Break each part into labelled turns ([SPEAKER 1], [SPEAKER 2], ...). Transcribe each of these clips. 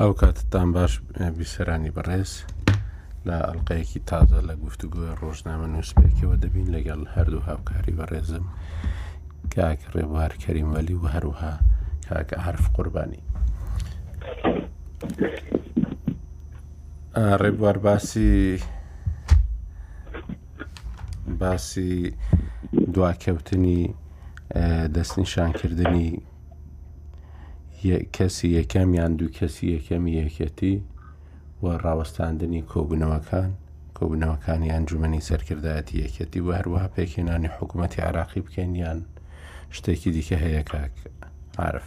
[SPEAKER 1] ئەو کاتتان باش بیسەرانی بەڕێز لە ئەلقەیەکی تازە لە گفتوگوۆی ڕۆژنامە نووسپێکەوە دەبین لەگەڵ هەردوو هاوکاری بەڕێزم کاک ڕێبوار کەریمەلی و هەروها کاک عرف قوربانی ڕێبوار باسی باسی دواکەوتنی دەستنیشانکردنی کەسی یەکەم یان دوو کەسی یەکەمی یەکەتی و ڕاوەستاندنی کۆبنەوەکان کۆبنەوەکانی ئەنجومی سەرکردایەتی یەکەتی و هەروەها پێکهێنانی حکوومەتتی عراقی بکەین یان شتێکی دیکە هەیە کاک عرف.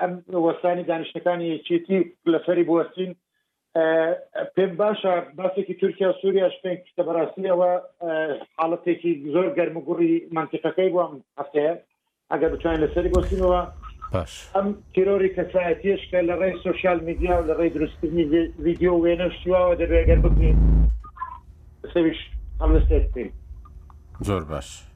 [SPEAKER 2] ئەم وەستانی دانیشتەکانی یەکێتی لەسەری بوەستین پێم باشە باسێکی تورکیا سووریاش پێنج کە بەڕاستی ئەوە حاڵەتێکی زۆر گەرم و گوڕی منتیقەکەی بۆم هەفتەیە ئەگەر بتوانین لەسەری بۆسینەوە باش ئەم تیرۆری کەسایەتیش کە لە ڕێی سوسیال میدیا و لە ڕێی دروستکردنی ویددیو وێنە
[SPEAKER 1] شتیواوە دەبێت گەر بکرین سەویش هەڵوێستێت بکەین
[SPEAKER 3] زۆر باش.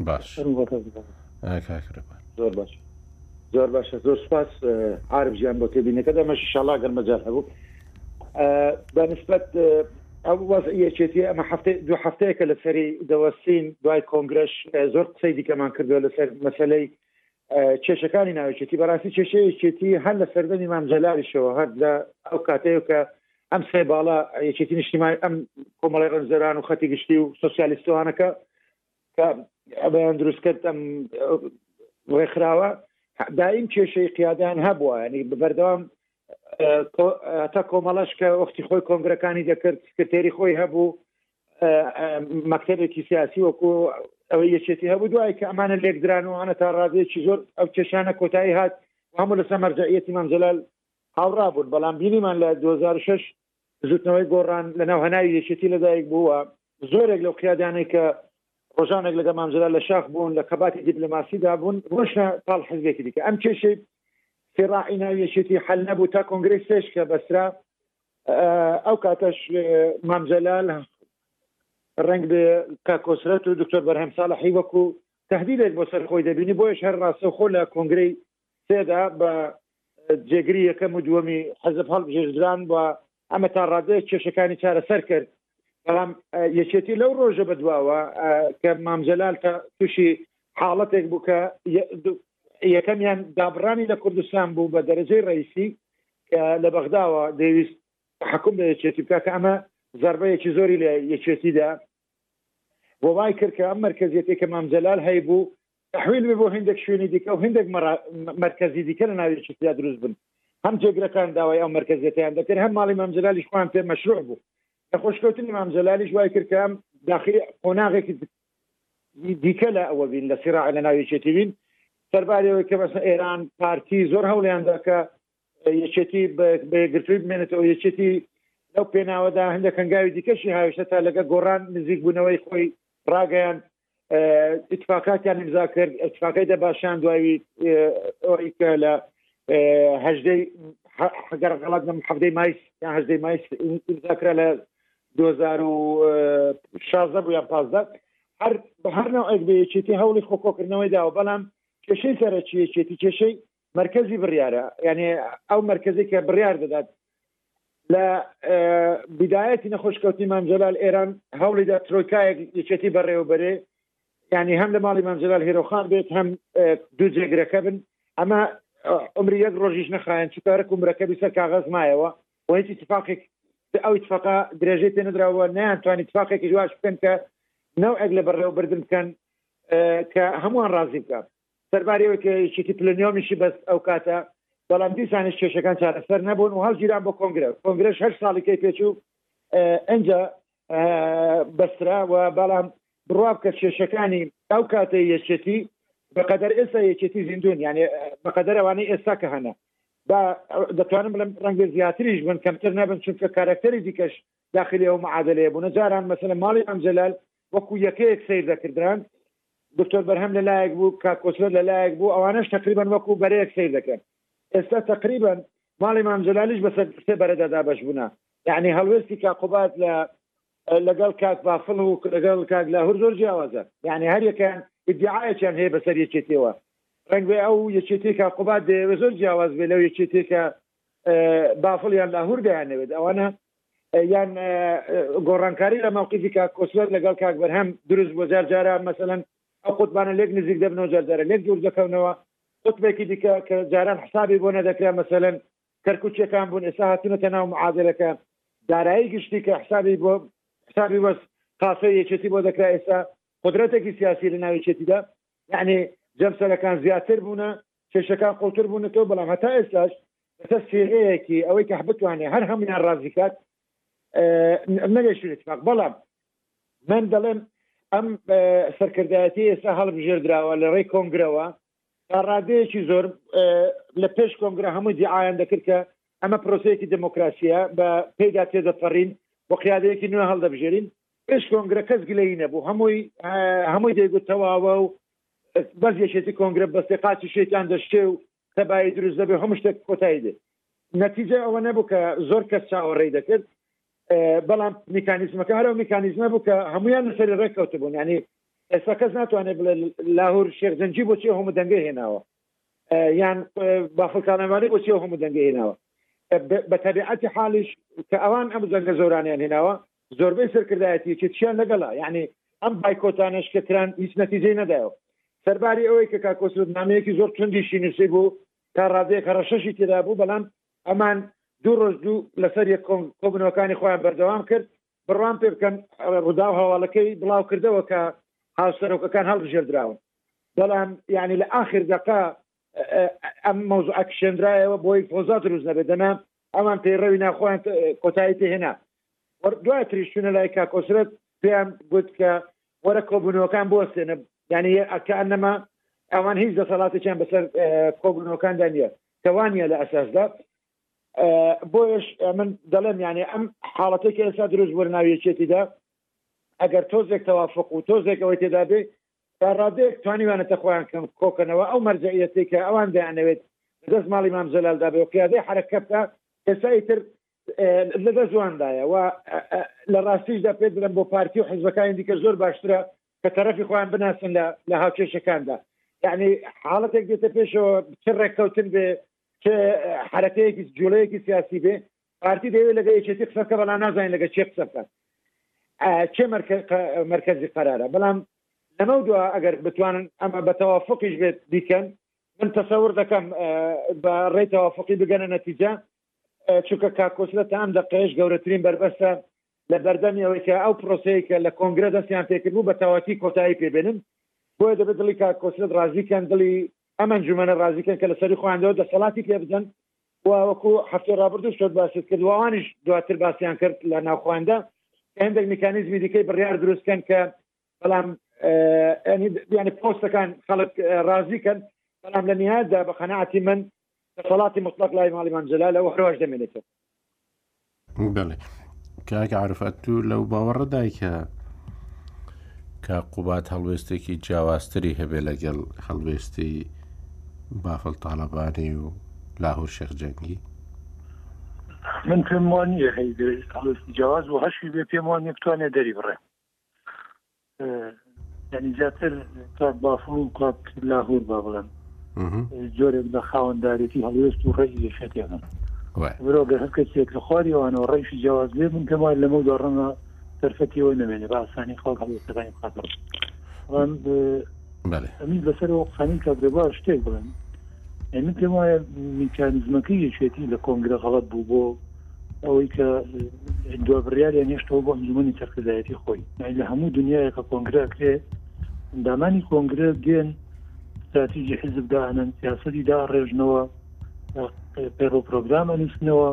[SPEAKER 3] باش کاکرێبان
[SPEAKER 1] زۆر باش
[SPEAKER 2] زۆر باشە زۆر سپاس عرب ژیان بۆ تێبینەکە دەمەش شڵا گەرمەجار هەبوو بەنسبەت ئەو وەزعەتێتی ئەمە هەفتێ دو هەفتەیەکە لە سەری دەوەستین دوای کۆنگرش زۆر قسەی دیکەمان کردووە لەسەر مەسلەی کێشەکانی ناوچێتی بەڕاستی کێشەیەکێتی هەر لە سەردەمی مام جەلالیشەوە هەر لە ئەو کاتەیە کە ئەم سێ باڵا یەکێتی نیشتیمان ئەم کۆمەڵی ڕنجەران و خەتی گشتی و سوسیالیستوانەکە کە ئەبیان دروستکرد ئەم ڕێکخراوە دایم کێشەی قیادان هەبووە ینی بەردەوام تا کۆمەڵش کە وەختی خۆی کۆنگرەکانی دەکرد سکرتێری خۆی هەبوو مەکتەرێکی سیاسی وەکو ئەوە یەکێتی هەبوو دوای کە ئەمانە لێکدرانەوەانە تا ڕادێکی زۆر ئەو کێشانە کۆتایی هات هەموو لەسە مەرجعەتی مەمجلال هاوڕابوون بەڵام بینیمان لە 2006 بزوتنەوەی گۆڕان لە ناو هەناوی یەکێتی لەدایک بوو و زۆرێک لەو قیادانەی کە ڕۆژانێک لەگە مامجلال لە شاخ بوون لە خەباتی دیبلۆماسی دابوون ڕۆشنە پاڵ حزبێکی دیکە ئەم کێشەی سێڕاعی ناو یەکێتی حل نەبوو تا کۆنگری سێش کە بەسرا ئەو کاتەش مامجلال ڕنگ بێ کاکۆسرەت و دکتۆر بەرهەم ساڵحی وەکو تهدیدێک بۆ سەر خۆی دەبینی بۆیش هەر ڕاستەخۆ لە کۆنگرەی سێدا بە جێگری یەکەم و دووەمی حەزب هەڵبژێردران و ئەمە تا ڕادەیە کێشەکانی چارەسەر کرد بەڵام یەکێتی لەو ڕۆژە بەدواوە کە مامجلال تا تووشی حاڵەتێک بوو کە یەکەمیان دابڕانی لە کوردستان بوو بە دەرەجەی ڕیسی لە بەغداوە دەویست حکوم بە یەکێتی بکە کە ئەمە زربەیەکی زۆری لە یەکێتیدا و وای کرد کە ئەم مەرکەزیەتەی کە مام جەلال هەیبوو تەحویل بێ بۆ هێندێک شوێنی دیکە و هێندێک مەرکەزی دیکە لە ناو یەکێتیا دروست بن هەم جێگرەکان داوای ئەو مەرکەزیەتیان دەکرد هەم ماڵی مام جەلالیش خۆیان پێ مەشروع بوو لە خۆشکەوتنی مام جەلالیش وای کرد کە ئەم داخلی قۆناغێکی دیکە لە ئەوە بین لە سیراع لە ناو یەکێتی بین سەربارەوەی کە بەسە ئێران پارتی زۆر هەوڵیان دەکە یەکێتی بەیەکگرتووی بمێنێتەوە یەکێتی لەو پێناوەدا هەندێک هەنگاوی دیکەشی هاوشە تا لەگە گۆڕان نزیک بوونەوەی خۆی ڕاگەیان اتفاقاتیان امزا کرد اتفاقی دە باشیان دواوی ئەوەی کە لە هەژدەی حەگەر غەڵات نم حەفتەی مایس یان هەژدەی مایس امزاکرا لە 2016 بوو یان پازدە هەر بە هەرنەوە ئەگبێ یەکێتی هەوڵی خۆکۆکردنەوەی داوە بەڵام کێشەی سەرەکیەکێتی کێشەی مەرکزی بڕیارە یانێ ئەو مەرکزی کە بڕیار دەدات لە بدایەتی نەخۆشکەوتنی مامجلال ئێران هەوڵی دا ترۆکایەک یەکێتی بەڕێوەبەرێ ینی هەم لە ماڵی مامجلال هێرۆخان بێت هەم دوو جێگرەکە بن ئەمە عمری یەک ڕۆژیش نەخایەن چکارە کومرەکە بیسەر کاغەز مایەوە و هیچی تفاقێک ئەو تفاقا درێژەی پێ نراوە نیانتوانی تفاقێکی جواش بکەن کە نەوەک لە بەڕێوەبردن بکەن کە هەمووان ڕازی بکە سەرباری ئەوەی کە یەکێتی پلنیۆمیشی بەست ئەو کاتە، بەڵام دیسانیش کێشەکان چارەسەر نەبوون و هەڵگیران بۆ کۆنگرە. کۆنگرەش هەشت ساڵی کەی پێچوو ئنجا بەسترا و بەڵام بڕوا بکە کێشەکانی ئەو کاتەی یەکێتی بە قەدەر ئێستا یەکێتی زیندوون یانێ بە قەدەر ئەوانەی ئێستا کە هەنە با دەتوانم بڵێم ڕەنگە زیاتریش بن کەمتر نەبن چونکە کارەکتەری دیکەش داخلی ئەو معادەلەیە بوونە، جاران مەسەلەن ماڵی مام جەلال وەکو یەکەیەک سەیر دەکردران، دکتۆر بەرهەم لە لایەک بوو، کاک کۆسرەت لە لایەک بوو، ئەوانەش تەقریبەن وەکو بەرەیەک سەیر دەکران، ئێستا تەقریبەن ماڵی مام جەلالیش بەسەر سێ بەرەدا دابەش بوونە، یەعنی هەڵوێستی کاک قوباد لە لەگەڵ کاک بافڵ و لەگەڵ کاک لاهور زۆر جیاوازە، یەعنی هەر یەکەیان ئیدیعایەکیان هەیە بەسەر یەکێتیەوە، رەنگبێ ئەو یەکێتیەی کاک قوباد دەیەوێ زۆر جیاواز بێ لەو یەکێتیەی کە بافڵ یان لاهور دەیانەوێت ئەوانە یان گۆڕانکاری لە ماوقیفی کاک کۆسرەت لەگەڵ کاک بەرهەم دروست بۆ جار جارە مەسەەن ئەو قوتبانە لێک نزیک دەبنەوە جارجارە لێک دوور دەکەونەوە قوتبێکی دیکە کە جاران حسابی بۆ نەدەکرا مەسەەن کەرکوچەکان بوون ئێستا هاتونەتە ناو معادلەکە دارایی گشتی کە حسابی بۆ حسابی بەس قاسە یەکێتی بۆ دەکرا ئێستا قدرەتێکی سیاسی لە ناوچێتیدا یەعنی جەمسەرەکان زیاتر بوونە، کێشەکان قوڵتر بوونەتەوە، بەڵام هەتا ئێستاش لەسەر سیغەیەکی ئەوەی کە بتوانێ هەر هەموویان رازی کات نەلێشوی اتفاق بەڵام من دەڵێم ئەم سەرکردایەتی ئێستا هەڵبژێردراوە لە ڕێی کۆنگرەوە تا ڕادەیەکی زۆر لە پێش کۆنگرە هەموو دیعاەن دەکرد کە ئەمە پرۆسەیەکی دموکراسیە بە پێدا تێدەپەڕین وقیادەیەکی نوێ هەڵدەبژێرین پێش کۆنگرە کەس گلەیی نەبوو هەمووی هەمووی دەیگوت تەواوە و بەس یەکێتی کۆنگرە بەستێ قاچی شێتان دەشتێ و تەبایی دروست دەبێ هەموو شتێک کۆتایی دێ نەتیجە ئەوە نەبوو کە زۆر کەس چاوەڕێی دەکرد بەڵام میکانیزمەکە هەرو میکانیزمە بوو کە هەمویان لەسەری ڕێککەوت بوون ینی ئێستا کەس ناتوانێت بڵێ لاهور شێخ زەنجی بۆچی هەموو دەنگە هێناوە یان بافڵکانەوانی بۆچی هەموو دەنگە هێناوە بە تەبیعەتی حالیش کە ئەوان ئەم دەنگە زۆرانیان هێناوە زۆربەی سەرکردایەتی یەکێتیشیان لەگەڵە، یەعنی ئەم بایکۆتانەش کە کران هیچ نەتیجەی نەدایەوە. سەرباری ئەوەی کە کاک ئۆسلۆت نامەیەکی زۆر توندیشی نووسیبوو، تا ڕادەیەک هەڕەشەشی تێدا بوو، بەڵام ئەمان دوو ڕۆژ دوو لەسەر یەک کۆبوونەوەکانی خۆیان بەردەوام کرد. بڕوام پێ بکەن ڕووداو هەواڵەکەی بڵاو کردەوە کە هاوسەرۆکەکان هەڵبژێردراون، بەڵام یەعنی لە ئاخر دەقە ئەم مەوزوعە کشێندرایەوە بۆی فۆزا دروست نەبێت دەنا ئەمان پەیڕەوی ناخۆیان کۆتایی پێهێنا دوای تریش چونە لای کاکۆسرەت پێیان گوت کە وەرە کۆبوونەوەکان بوەستێنە یعنی ئەکە ئەنەما ئەوان هیچ دەسەڵاتێکیان بەسەر کۆبوونەوەکاندا نییە کەوانە لە ئەساسدا بۆیش من دەڵێم یانێ ئەم حاڵەتێکی ئێستا دروست بۆ ناویەکێتیدا ئەگەر تۆزێک تەوافق و تۆزێکەوەی تێدابێ تا ڕادەیەک توانیویانەتە خۆیان کەم کۆکەنەوە ئەو مەرجەعیەتەی کە ئەوان دەیانەوێت لە دەست ماڵی مام جەلال دابێ و قیادەی حەرەکەتە ئێستا ئیتر لە دەست واندایە و لە ڕاستیشدا پێ درم بۆ پارتی و حزبەکانی دیکە زۆر باشترە کە تەرەفی خۆیان بناسن لە لە هاوکێشەکاندا یعنی حاڵەتێک دێتە پێشەوە چ ڕێککەوتن بێ چ حرەکەیەکی جوڵەیەکی سیاسی بێ پارتی دەیەوێت لەگە یەکێتی قسە بکە بەڵام نازانین لەگە کێ قسە بکات کێ مرکزی قرارە بەڵام لەمە دو ئەگەر بتوانن ئەمە بە تەوافقیش بێت بیکەن من تەسەور دەکەم بە ڕێی تەوافقی بگەنە نەتیجە چونکە کاکۆسلە تا ئەم دەقەیەش گەورەترین بربەستە لە بەردەمی ئەوەی کە ئەو پرۆسەیە کە لە کۆنگرە دەستیان پێکرد بوو بە تاواتی کۆتایی پێبێنن بۆیە دەبێت دڵی کاکۆسلت ڕازیکەن دڵی ئەم ئەنجومەنە ڕازی کەن کە لە سەروی خۆیان لەوە دەسەڵاتی پێ بدەن و وەکو هەفتەی ڕابردووش تۆت باست کرد و ئەوانیش دواتر باسیان کرد لە ناوخۆیاندا کە هێندێک میکانیزمی دیکەی بڕیار دروست کەن کە بەڵام ینی پۆستەکان خەڵک ڕازی کەن بەڵام لە نهایتدا بە قەنەعاتی من دەسەڵاتی موتڵەق لای ماڵی مام جەلالە و هەرواش دەمێنێتەوە.
[SPEAKER 1] بەڵێ کاک عرفەت تو لەو باوەڕدای کە کە قوبات هەڵوێستێکی جیاوازتری هەبێ لەگەڵ هەڵوێستی بافڵ تاالبانی و لاهور شێخ جەنگی
[SPEAKER 3] من پێم وانە هەی جیاواز و هەشی بێ پێم وان بتوانێت دەری بڕێ ینی زیاتر کاک بافڵ و کاک لاهور با بڵێن جۆرێک لە خاوەندارێتی هەڵوێست و ڕێی یەشێتێنن مرۆگە هەر کەسێک لە خواریەوەوانەوە ڕێکی جیاواز لێ من پێم وایە لەمە داڕەنە دەرفەتیەوە نمێنێ باسانی خەڵک هەڵوێستەکانی خاتەوە ئەمین لەسەرەوە قسانی کاگرێبا شتێک بڵێن من پێم وایە میکانزمەکەی یەکێتی لە کۆنگرە غەڵت بوو بۆ ئەوەی کە دوا بڕیاریان هێشتەوە بۆ ئەنجومی سەرکردایەتی خۆی لە هەموو دنیاە کە کۆنگرا کرێ ئەندامانی کۆنگرە دێن استراتیژی حزب دانن سیاستی دا ڕێژنەوە پێڕۆ پرۆگرام ئەنووسنەوە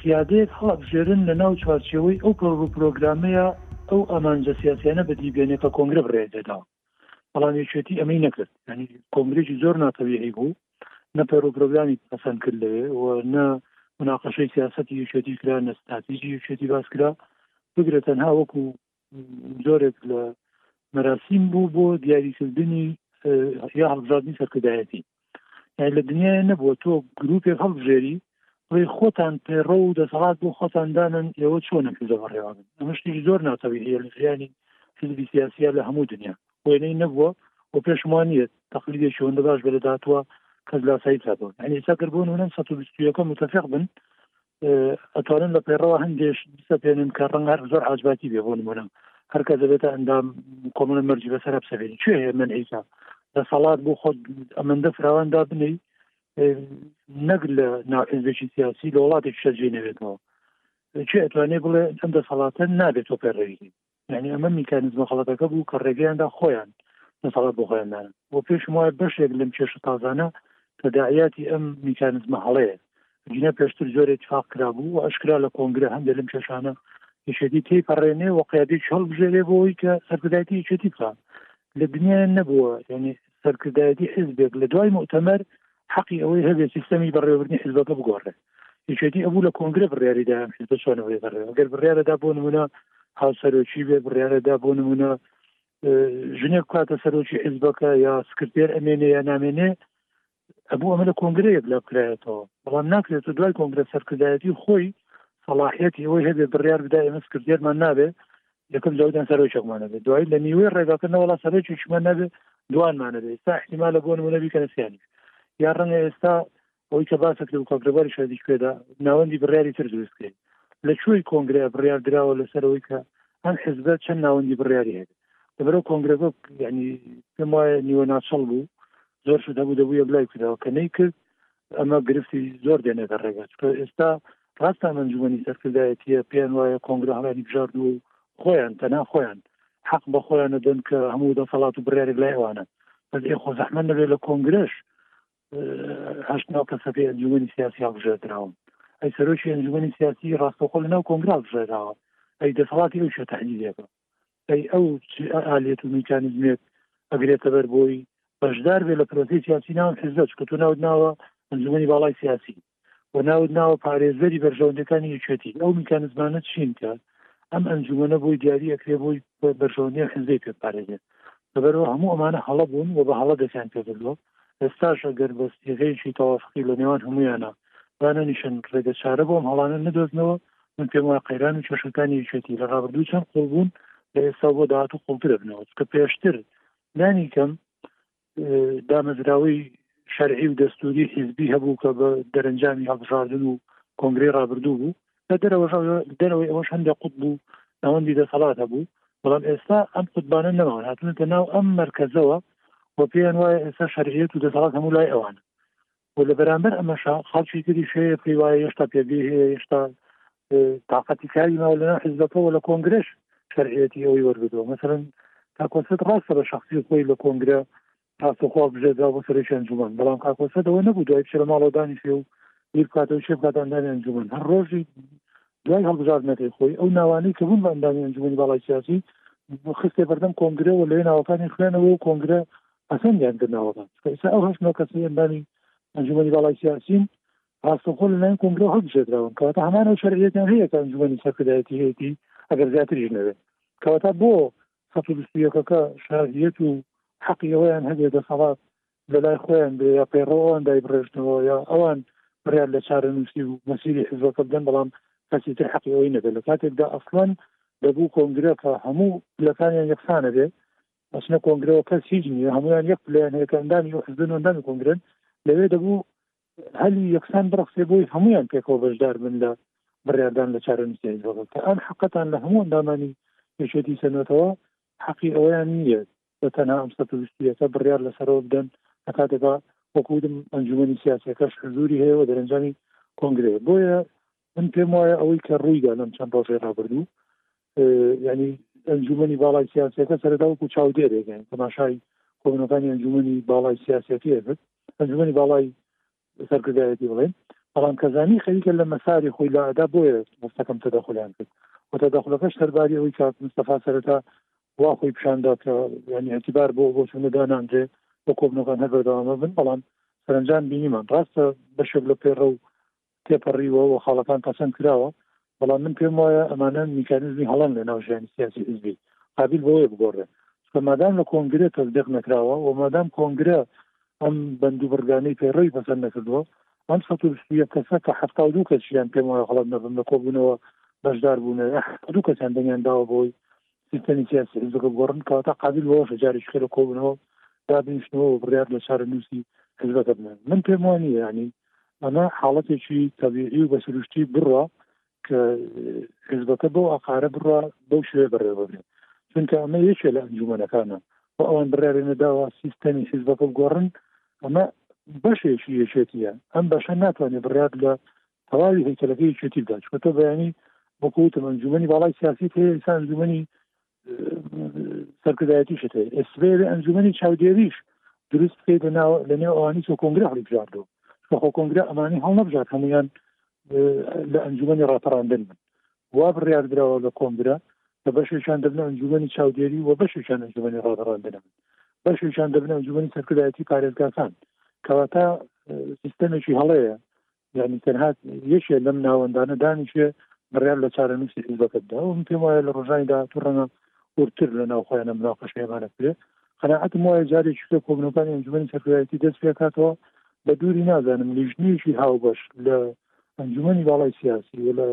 [SPEAKER 3] قیادەیەک هەڵبژێرن لە ناو چوارچەوەی ئەو پڕ و پرۆگرامەیە ئەو ئامانجە سیاسیانە بەدیبێنێ کە کۆنگرە بڕێ دەداوە بەڵام یەکێتی ئەمەی نەکرد ینی کۆنگرێکی زۆر ناتەویی بوو نە پەرو پرۆگرامی پەسەند کرد لەوێ و نە مناقەشەی سیاستی یەکێتی کرا نە ستاتیجی یەکێتی باس کرا بگرە تەنها وەکو زۆرێک لە مەراسیم بوو بۆ دیاریکردنی یا هەڵبژاردننی سەرکردایەتی یعنی لە دنیای نەبووە تۆ گروپێک هەڵبژێری بڵێ خۆتان پێڕە و دەسەڵات بۆ خۆتان دانن ئێوە چۆنە حزە بەڕێوابن ئەمە شتێکی زۆر ناتەوی هەیە لە ژیانی حزبی سیاسیە لە هەموو دنیا وێنەی نەبووە و پێشمان نیە تەقلیدێکی هەندە باش بە لە داتوە کەس لاسایی کاتەوە یعنی سەکر بۆ نونەم 120 متفق بن ئەتوانم لە پێڕەوە هەندێش بسەپێنم کە ڕەنگ هەر زۆر عجباتی بێ بۆ نمونە هەرکە دەبێتە ئەندام کۆمەڵە مەرجی بەسەر بسەبێنی کوێ هەیە من ئیسا دەسەڵات بۆ خۆت ئەمەندە فراواندا بنی نەک لە ناحزبێکی سیاسی لە وڵاتێک شەجێ نەوێتەوە چێ ئەتوانێ بڵێ ئەم دەسەڵاتە نابێت تۆ پێڕێوی یانی ئەمە میکانیزمە غەڵەتەکە بوو کە ڕێگەیان دا خۆیان دەسەڵات بۆ خۆیان نانن بۆ پێشم وایە بەشێک لەم کێشە تازانە تەداعیاتی ئەم میکانزمە هەڵەیە جینە پێشتر زۆر اتفاق کرا بوو و ئەشکرا لە کۆنگرە هەندێ لەم کێشانە یشێتی تی پەڕێنێ و قیادی هەڵبژێرێ بۆی کە سەرکردایەتی یشێتی بکە لە دنیایان نەبووە یانی سەرکردایەتی حزبێک لە دوای مؤتەمەر حەقی ئەوەی هەبێت سیستەمی بەڕێوەبردنی حزبەکە بگۆڕێت یەکێتی ئەبوو لە کۆنگرە بڕیاری دایان حزبە چۆنەوەی بەڕێوە گەر بڕیارەدا بۆ نمونە هاوسەرۆکی بێ بڕیارەدا بۆ نمونە ژنێک بکاتە سەرۆکی حزبەکە یا سکرتێر ئەمێنێ یا نامێنێ ئەبوو ئەمە لە کۆنگرە یەکلا بکرایەتەوە بەڵام ناکرێت و دوای کۆنگرە سەرکردایەتی خۆی سەڵاحەتی ئەوەی هەبێ بڕیار بدا ئێمە سکردێرمان نابێت یەکەم جاودان سەرۆکێکمانە بێت دوای لە نیوەی ڕێگاکردنەوەڵا سەرۆکێکیمان نەبێت دوانمانە بێت ئستا احتیما لە بۆ نمونەبی کە نسیانی یا ڕەنگە ئێستا ئەوی کە باسەکە و کاکرەباری شادیش پێدا ناوەندی بڕیاری تر دروستکرێت لە کوێی کۆنگرە بڕیار دراوە لەسەرەوەی کە ئەم حزبە چەند ناوەندی بڕیاری هەیە لەبەرەوە کۆنگرەکە ینی پێم وایە نیوە ناچڵ بوو زۆر شت هەبوو دەبوویە بلای کردەوە کە نەیکرد ئەمە گرفتی زۆر دێنێتە ڕێگە چکە ئێستا ڕاستە ئەمەنجومنی سەرکردایەتیە پێیان وایە کۆنگرە هەڵانی بژارد و خۆیان تەنا خۆیان حەق بە خۆیان دەدەن کە هەموو دەسەڵات و بڕارێک لای ئەوانە بەس ئێ خۆ زەحمە نەبێت لە کۆنگرش هەشت ناو کەسەکەی ئەنجومنی سیاسی هەڵبژێدراون ئەی سەرۆکی ئەنجومنی سیاسی ڕاستەخۆ لە ناو کۆنگرا بژێداوە ئەی دەسەڵاتی ئەو شە تحلیلێکە ئەی ئەو چ ئالیەت و میکانیزمێک ئەگرێتە بەر بۆی بەشدار بێ لە پرۆسی سیاسی ناو حزبە چکە تۆ ناوت ناوە ئەنجومی باڵای سیاسی و ناوت ناوە پارێزەری بەرژەوەندەکانی یەکێتی ئەو میکانزمانە چین کە ئەم ئەنجومەنە بۆی دیاری ئەکرێ بۆی بەرژەوەندی حزبی پێ پارێزێت لەبەرەوە هەموو ئەمانە هەڵە بوون و بە هەڵە دەستیان پێ بردووە ئێستاش ئەگەر بە سیغەیەکی تەوافقی لە نێوان هەموویانە دانەنیشن ڕێگە چارە بۆم هەڵانە نەدۆزنەوە من پێم وای قەیران و کێشەکانی یەکێتی لە ڕابردوو چەند قوڵ بوون لە ئێستا بۆ داهات و قوڵتر بنەوە کە پێشتر لانی کەم دامەزراوەی شەرعی و دەستوری حیزبی هەبوو کە بە دەرەنجامی هەڵبژاردن و کۆنگری ڕابردوو بوو لە دەرەوەش دەرەوەی ئەوەش هەندێک قوت بوو ناوەندی دەسەڵات هەبوو بەڵام ئێستا ئەم قوتبانە نەوان هاتونەتە ناو ئەم مرکزەوە و پێیان وایە ئێستا شەرعیەت و دەسەڵات هەموو لای ئەوان و لە بەرامبەر ئەمەشا خاڵکی تری شەیە پێی وایە هێشتا پێگەی هەیە هێشتا تااقەتی کاری ماوە لەنا حزبەکەەوە لە کۆنگرش شەرعەتی ئەوەی وەرگدەوە مثلەن تاکۆسێت ڕاستە بە شخصی خۆی لە کۆنگرە تاسۆ خوا بژێت دا بۆ سەرۆکی ئەنجوومەن، بەڵام کاک وەسێت ئەوەی نەبوو دوای بچێ لە ماڵەوە دانیشێ و بیر بکاتەوە و چێ بکاتە ئەندامی ئەنجوومەن، هەر ڕۆژی دوای هەڵبژاردنەکەی خۆی ئەو ناوانەی کە بوون بە ئەندامی ئەنجوومەنی باڵای سیاسی خستیە بەردەم کۆنگرە و لەوێ ناوەکانی خوێنەوە و کۆنگرە پەسەندیان کرد ناوەکان چونکە ئیستا ئەو هەشت نۆ کەسەی ئەندامی ئەنجوومەنی باڵای سیاسین ڕاستەخۆ لەلایەن کۆنگرە هەڵبژێدراون کەواتە هەمان ئەو شەرعیەتیان هەیە کە ئەنجوومەنی سەرکردایەتی هەیەتی ئەگەر زیاتریش نەوێت کەواتە بۆ سەد و بیست و یەکەکە شەرعیەت و حەقی ئەوەیان هەبێ دەسەڵات لەلای خۆیان بێ یا پەیڕەو ئەوان دایبڕێژنەوە یا ئەوان بڕیار لە چارەنووسی و مەسیری حزبەکە بدەن بەڵام کەسی تر حەقی ئەوەی نەبێت لە کاتێکدا ئەسڵەن دەبوو کۆنگرە کە هەموو پلەکانیان یەکسانە بێ ئەچنە کۆنگرەوە کەس هیچ نییە هەمویان یەک پلیان هەیە کە ئەندامی و حزبن و ئەندامی کۆنگرن لەوێ دەبوو هەلی یەکسان بڕەخسێ بۆی هەمویان پێکەوە بەشدار بن لە بڕیاردان لە چارەنوسی حیزبەکە کە ئەم حەقەتان لە هەموو ئەندامانی یەکێتی سەنوەتەوە حەقی ئەوەیان نییە بە تەنها ئەم سەد ویستویەکە بڕیار لەسەرەوە بدەن لە کاتێکا وەکوتم ئەنجومی سیاسەکەش حزوری هەیە و دەرەنجامی کۆنگرەیە بۆیە من پێم وایە ئەوەی کە ڕوویدا لەم چەند ڕۆژێ ڕابردوو ینی ئەنجومی باڵای سیاسەکە سەرتاوەکو چاودێرێکیان تەماشای کۆبنەکانی ئەنجومی باڵای سیاسەتی کرد ئەنجومی باڵای سەرکردایەتی بڵێن بەڵام کەزانی خەریکە لە مەساری خۆی لە ئەدا بۆیە مستەکەم تەدەخلیان کرد و تەدەخلەکەش سەرباری ئەوی کاک مستەفا سەرەتا وا خۆی پیشاندا کە ینی ئەتیبار بۆ بۆ چونەدا ناندرێ بۆ کۆبنەکان هەر بەردەوامە بن بەڵام سەرنجام بینیمان ڕاستە بەشێک لە پێڕە و تێپەڕیوە و خاڵەکان پەسەند کراوە، بەڵام من پێم وایە ئەمانە میکانیزمی هەڵەن لە ناو ژیانی سیاسی حیزبی، قابیل بەوەیە بگۆڕێ، چونکە مادام لە کۆنگرە تەسدیق نەکراوە و مادام کۆنگرە ئەم بەند و بڕگانەی پەیڕەوی پەسەند نەکردووە، ئەم سەد و بیست و یەک کەسە کە حەفتا و دوو کەسیان پێم وایە هەڵەت نەبم لە کۆبوونەوە بەشدار بوونە، ئەی حەفتا و دوو کەسیان دەنگیان داوە بۆی سیستەمی سیاسی حزب گۆڕن کەواتە قابل بەوەشە جارێکی کە لە کۆبوونەوە دابنیشتنەوە و بڕیار لە چارەنووسی حزبەکە بنێن من پێم وانی ینی ئەمە حاڵەتێکی تەبیعی و بەسروشتی بڕە کە حزبەکە بەو ئاقارە بڕە بەو شوێ بەڕێ ببرێت چونکە ئەمە یەکێ لە ئەنجومەنەکانە و ئەوان بڕیارێ نەداوە سیستەمی حزبەکە گۆڕن ئەمە بەشێکی یەکێتیە ئەم بەشە ناتوانێت بڕیار لە تەواوی هەیکەلەکەی یەکێتی بدا چکە تۆ بەیانی وەکو وتم ئەنجومنی باڵای سیاسی هەیە ئستا ئەنجومنی سەرکردایەتیش هەیە ئێسبێ ئەنجومنی چاودێریش دروست بکەیت لە ناو لە نێو ئەوانی سۆ کۆنگرە هەڵیبژاردەوە خۆ کۆنگرە ئەمانی هەڵ نەبژات هەمویان لە ئەنجومنی ڕاپەڕاندن من وا بڕیار درەوە لە کۆنگرە لە بەشێکیان دەبنە ئەنجومنی چاودێری و بەشێکیان ئەنجومنی ڕاپەڕاندن من بەشێکیان دەبنە ئەنجومنی سەرکردایەتی پارێزگاکان کەواتە سیستەمێکی هەڵەیە یانی تەنها یەکێ لەم ناوەندانە دانیشێ بڕیار لە چارەنووسی حیزبەکە بدا و من پێم وایە لە ڕۆژانی داهاتوو ڕەنگە وردتر لە ناوخۆیانە مناقەشەیەمانە کرێ قەناعەتم وایە جارێکی تر کۆبنەکانی ئەنجومەنی سەرکردایەتی دەست پێکاتەوە بە دووری نازانم لیژنەیەکی هاوبەش لە ئەنجومەنی باڵای سیاسی و لە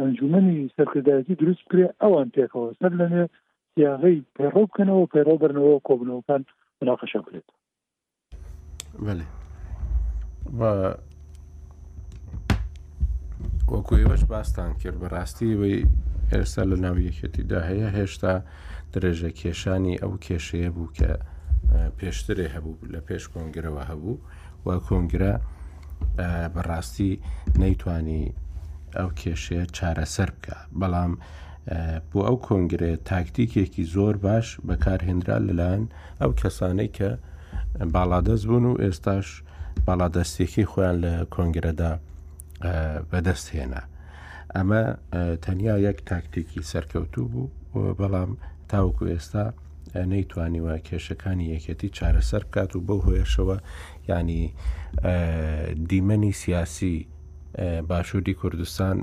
[SPEAKER 3] ئەنجومەنی سەرکردایەتی دروست بکرێ ئەوان پێکەوە سەر لەنێ سیاغی پەیڕەو بکەنەوە پەیڕەو بەرنەوە کۆبنەوەکان مناقەشە بکرێت
[SPEAKER 1] بەێ وەکو ئێوەش باستان کرد بەڕاستی ئەوەی ئێستا لە ناو یەکێتیدا هەیە هێشتا درێژە کێشانی ئەو کێشەیە بوو کە پێشترێ هەبوو لە پێش کۆنگرەوە هەبوو و کۆنگرە بەڕاستی نەیتوانی ئەو کێشەیە چارەسەر بکە بەڵام بۆ ئەو کۆنگرێت تاکتیکێکی زۆر باش بەکارهێنرا لەلایەن ئەو کەسانەی کە باڵادەست بوون و ئێستاش باڵادەستێکی خۆیان لە کۆنگرەدا بەدەست هێنا ئەمە تەنیا یەک تاکتێکی سەرکەوتوو بوو بەڵام تاوکو ئێستا نەیتوانیوە کێشەکانی یەکێتی چارەسەر بکات و بۆ هۆیشەوە ینی دیمەنی سیاسی باشووری کوردستان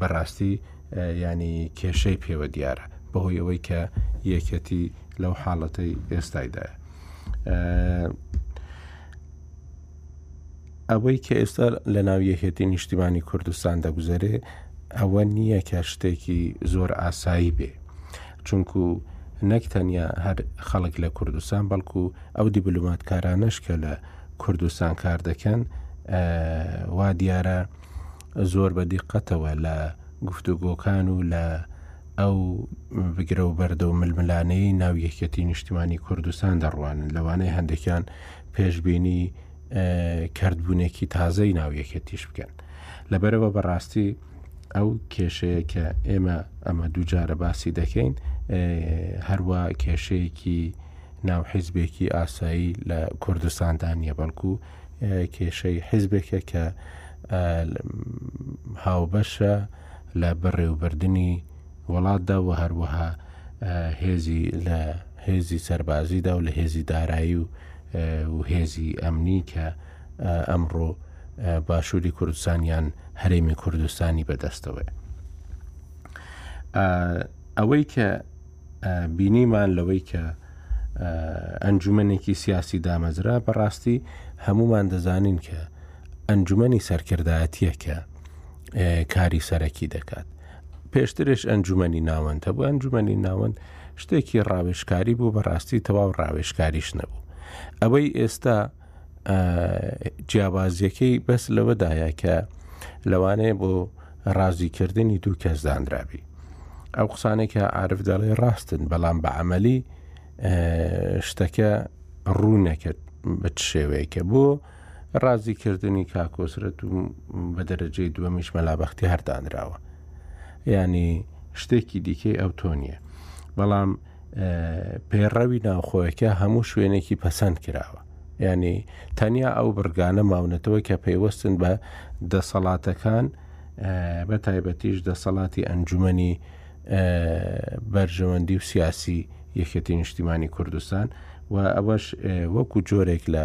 [SPEAKER 1] بەڕاستی یانی کێشەی پێوە دیارە بەهۆی ئەوەی کە یەکەتی لەو حاڵەتەی ئێستایدایە ئەوەی کە ئێستا لە ناو یەکێتی نیشتیمانی کوردستان دەگوزارێ ئەوە نییە کە شتێکی زۆر ئاسایی بێ چونکو نەک تەنیا هەر خەڵک لە کوردستان بەڵکو ئەو دیبلوماتکارانەش کە لە کوردستان کار دەکەن وا دیارە زۆر بە دیقەتەوە لە گفتوگۆکان و لە ئەو بگرە و بەردە و ململانەی ناو یەکەتی نیشتیمانی کوردستان دەڕوانن لەوانەیە هەندێکیان پێشببینی کردبوونێکی تازەی ناو یەکەتیش بکەن لەبەرەوە بەڕاستی ئەو کێشەیە کە ئێمە ئەمە دووجارە باسی دەکەین هەروە کێشەیەکی ناو حیزبێکی ئاسایی لە کوردستاندا نییە بەڵکو کێشەی حیزبێکە کە هاوبەشە لە بەڕێوبردننی وڵاتدا و هەروەها هێزی لە هێزی سەربازیدا و لە هێزی دارایی و و هێزی ئەمنی کە ئەمڕۆ باشووری کوردستانیان هەرێمی کوردستانی بەدەستەوەی ئەوەی کە بینیمان لەوەی کە ئەنجومەنێکی سیاسی دامەزرا بەڕاستی هەمومان دەزانین کە ئەنجومەنی سەرکردایەتیەکە کاری سەرەکی دەکات پێشترش ئەنجومەنی ناوەند هەبوو ئەنجومەنی ناوەند شتێکی ڕاوێشکاری بوو بەڕاستی تەواو ڕاوێشکاریش نەبوو ئەوەی ئێستا جیابازیەکەی بەس لەوەدایە کە لەوانەیە بۆ ڕازیکردنی دوو کەس دانرابی ئەو قسانێکە عرف دەڵێ ڕاستن بەڵام بە عملی شتەکە ڕوونەکە بە شێوەیەکە بۆ ڕازیکردنی کاکۆسرەت و بە دەرەجەی دووەمیش مەلابختی هەردانراوە ینی شتێکی دیکەی ئەو تۆنیە بەڵام پەیڕەوی ناوخۆیەکە هەموو شوێنێکی پەسەند کراوە ینی تەنیا ئەو بڕگانە ماونەتەوە کە پەیوەستن بە دەسەڵاتەکان بە تایبەتیش دەسەڵاتی ئەنجومنی بەرژەوەندی و سیاسی یەکێتی نیشتیمانی کوردستان و ئەوەش وەکو جۆرێک لە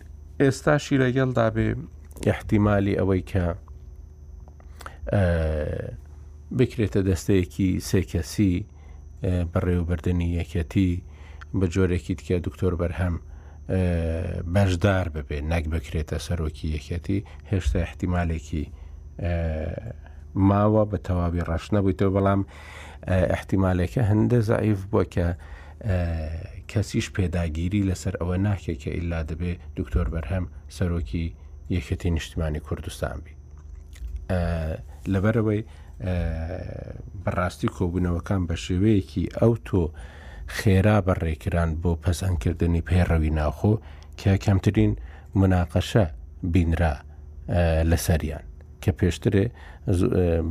[SPEAKER 1] ئێستاشی لەگەڵدا بێ ئەحتیمالی ئەوەی کە بکرێتە دەستەیەکی سێکەسی بەڕێوەبردننی یەکەتی بە جۆرێکی تکە دکتۆر بەرهەم بەشدار ببێ نەک بکرێتە سەرۆکی یەکەتی هێشتا احتیمالێکی ماوە بە تەواوی ڕەش نەبوویتەوە بەڵام ئیحتیمالەکە هەندە زەعیف بووە کە کەسیش پێداگیری لەسەر ئەوە ناکێ کە ئیلا دەبێ دکتۆر بەرهەم سەرۆکی یەکەتی نیشتمانی کوردستان بی لەبەرەوەی بەڕاستی کۆبوونەوەکان بە شێوەیەکی ئەو تۆ خێرا بەڕێکران بۆ پەسەندکردنی پەیڕەوی ناوخۆ کە کەمترین مناقەشە بینرا لەسەریان کە پێشترێ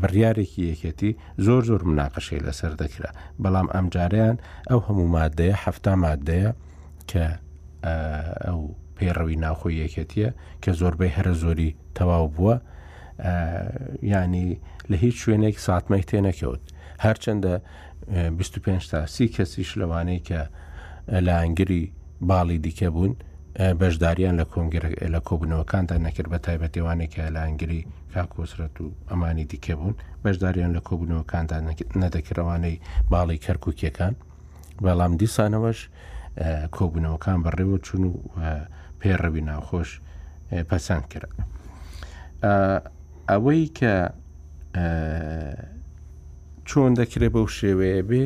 [SPEAKER 1] بڕیارێکی یەکێتی زۆر زۆر مناقەشەی لەسەر دەکرا بەڵام ئەمجاریان ئەو هەموو مادەیە هەفتا مادەیە کە ئەو پێڕەوی ناوخۆی یەکێتیە کە زۆربەی هەرە زۆری تەواو بووە ینی لە هیچ شوێنێک ساتمەی تێنەکەوت هەرچەندە بیست و پێنج تا سی کەسیش لەوانەی کە لایەنگری باڵی دیکە بوون بەشداریان لە کۆنگرە لە کۆبنەوەکاندا نەکرد بە تایبەتێوانێک کە لایەنگری کاکۆسرەت و ئەمانی دیکە بوون بەشداریان لە کۆبنەوەکاندا نەدەکرەوانەی باڵی کەرکوکیەکان بەڵام دیسانەوەش کۆبوونەوەکان بەڕێوە چون و پێڕەوی ناوخۆش پەسەند کرد ئەوەی کە چۆن دەکرێ بەو شێوەیە بێ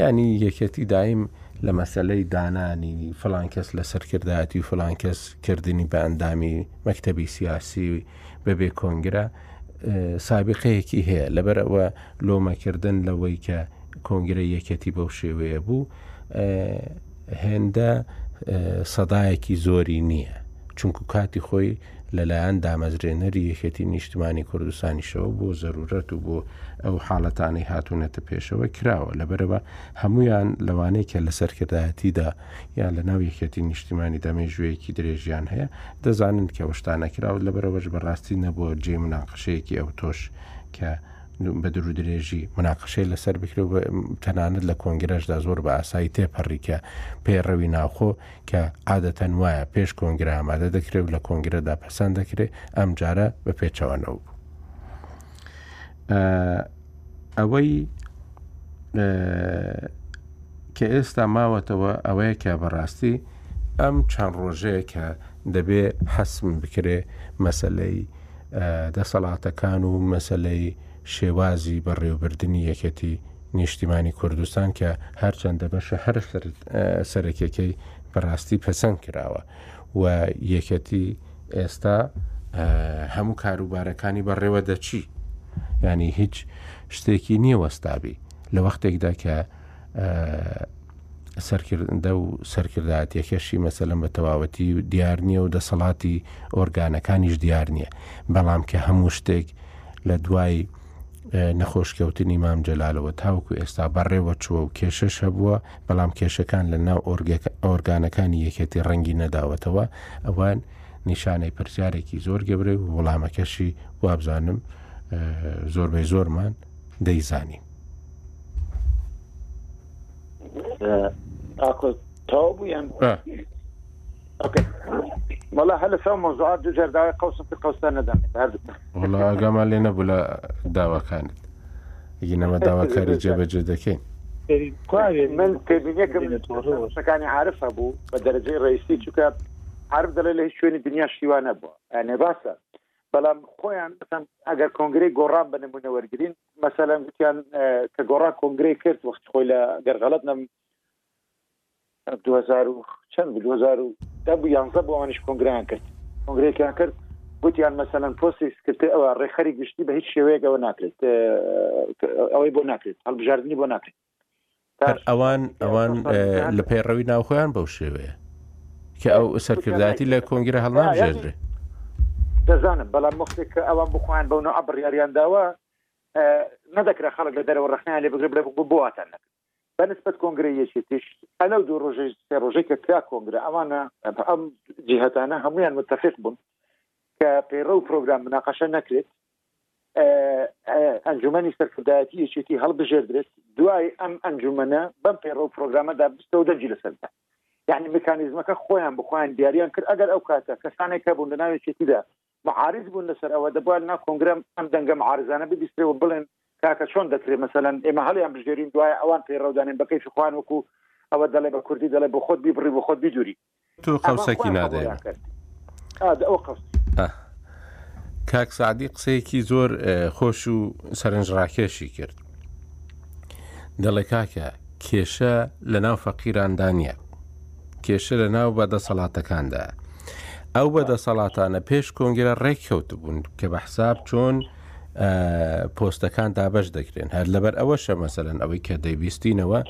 [SPEAKER 1] یانی یەکەتی دایم لە مەسلەی دانانی فلان کەس لە سەرکردایەتی و فلان کەس کردنی بە ئەندامی مەکتتەبی سیاسی و بەبێ کۆنگرە سابقەیەکی هەیە لەبەرەوە لۆمەکردن لەوەی کە کۆنگرە یەکەتی بەو شێوەیە بوو هێندە سەدایەکی زۆری نییە چونکو کاتی خۆی لەلایەن دامەزرێنەری یەکێتی نیشتمانی کوردستانیشەوە بۆ زەرورەت و بۆ ئەو حاڵەتانەی هاتوونەتە پێشەوە کراوە لەبەرەوە هەمویان لەوانەیە کە لە سەرکردایەتیدا یان لە ناو یەکێتی نیشتیمانی دەمێ ژوەیەکی درێژیان هەیە دەزانن کە وەشتانەکراوە لەبەرەوەش بەڕاستی نەبووە جێ مناقشەیەکی ئەو تۆش کە بە درو درێژی مناقشەی لەسەر بکرێ و تەنانەت لە کۆنگرەشدا زۆر بە ئاسایی تێپەڕیکە پەیڕەوی ناوخۆ کە عادەتەن وایە پێش کۆنگرە ئامادە دەکرێت و لە کۆنگرەدا پەسەند دەکرێت ئەم جارە بە پێچەوانەوە بوو ئەوەی کە ئێستا ماوەتەوە ئەوەیە کە بەڕاستی ئەم چەند ڕۆژەیە کە دەبێ حەسم بکرێ مەسلەی دەسەڵاتەکان و مەسلەی شێوازی بەڕێوبردنی یەکێتی نیشتیمانی کوردستان کە هەرچەندە بەشە هەر سەرەکەکەی بەڕاستی پەسەند کراوە و یەکەتی ئێستا هەموو کاروبارەکانی بەڕێوە دەچی ینی هیچ شتێکی نییە وەستابی لە وەختێکدا کە سەرکردە و سەرکردایەتیەکەشی مەسەلەن بە تەواوەتی و دیار نییە و دەسەڵاتی ئۆرگانەکانیش دیار نییە بەڵام کە هەموو شتێک لە دوای نەخۆشکەوتنی مام جەلالەوە تاوکو ئێستا بەڕێوە چووە و کێشەش هەبووە بەڵام کێشەکان لە ناو ئۆرگانەکانی یەکێتی ڕەنگی نەداوەتەوە ئەوان نیشانەی پرسیارێکی زۆر گەورەی وڵامەکەشی وابزانم زۆربەی زۆرمان دەیزانین.
[SPEAKER 2] تەوا بوو یان مەڵا هە لە ساو مەزات دوو جارداوای قوسم کە
[SPEAKER 1] قوستا نەدەم ئەگەمان لێ نەبوو لە داواکانت گینەمە داواکاری جێبەجێ دەکەین
[SPEAKER 2] من پێبینەکەمەکانی عرف هەبوو بە دەرەجەی ڕێستی چووکە عرف دەڵێ لە هیچ شوێنی دنیا شیوانە بووە ئەێ باسە بەڵام خۆیان ئەگەر کۆنگری گۆڕان بە نمونە وەرگین مەسەلەن گوتیان کە گۆڕا کۆنگرەی کرد وەخت خۆی لە گەرغەڵت نەم 2000 چەند 2010 یانزە بۆ ئەوانش کۆنگریان کرد کۆنگرێکیان کرد گوتیان مەسەەن پۆستی سکرتێ ئەوە ڕێکخەری گشتی بە هیچ شێوەیەکەوە ناکرێت ئەوەی بۆ ناکرێت هەڵبژاردننی بۆ ناکرێت هەر
[SPEAKER 1] ئەوان ئەوان لە پەیڕەوی ناوخۆیان بەو شێوەیە کە ئەو سەرکردایەتی لە کۆنگرە هەڵنابژێردرێ
[SPEAKER 2] دەزانم بەڵام مختێک کە ئەوان بخۆیان بەو نوع بڕیاریان داوە نەدەکرا خەڵک لە دەرەوە ڕخنیان لێ بگرێ بڵێ بگو بواتان نەکە بەنسبت کۆنگرە یەکێتیش ئەلە دوو ڕۆژێ سێ ڕۆژێک کە کرا کۆنگرە ئەوانە ئەم جیهتانە هەمویان متفق بوون کە پەیڕە و پرۆگرام مناقەشە نەکرێت ئەنجومی سەرکردایەتی یەکێتی هەڵبژێردرێت دوای ئەم ئەنجومەنە بەم پێڕە و پرۆگرامەدا بستەوە دەنجی لەسەردا یعنی میکانیزمەکە خۆیان بخۆیان دیاریان کرد ئەگەر ئەو کاتە کەسانێک کە بوون لە ناوێکێتیدا معارز بوون لەسەر ئەوە دەبووان نا کۆنگرم ئەم دەنگە معارزانە ببیسترەوە بڵێن کاکە چۆن دەکرێت مەسەەن ئێمە هەڵیان بژێرین دوای ئەوان پێڕەودانین بەکەی خوان وکو ئەوە دەڵێ بە کوردی دەڵێ بۆ خۆت بیبڕی بۆ خۆت بیدووری
[SPEAKER 1] تۆ قەوسەکی
[SPEAKER 2] نادەێ
[SPEAKER 1] کاک سعدی قسەیەکی زۆر خۆش و سەرنجڕاکێشی کرد دەڵێ کاکە کێشە لە ناو فەقیراندا نییە کێشە لە ناو بە دەسەڵاتەکاندا ئەو بە دەسەڵاتانە پێش کۆنگرە ڕێککەوت بوون کە بە حساب چۆن پۆستەکان دابش دەکرێن هەر لەبەر ئەوە شە مەسەرەن ئەوەی کە دەیبیستینەوە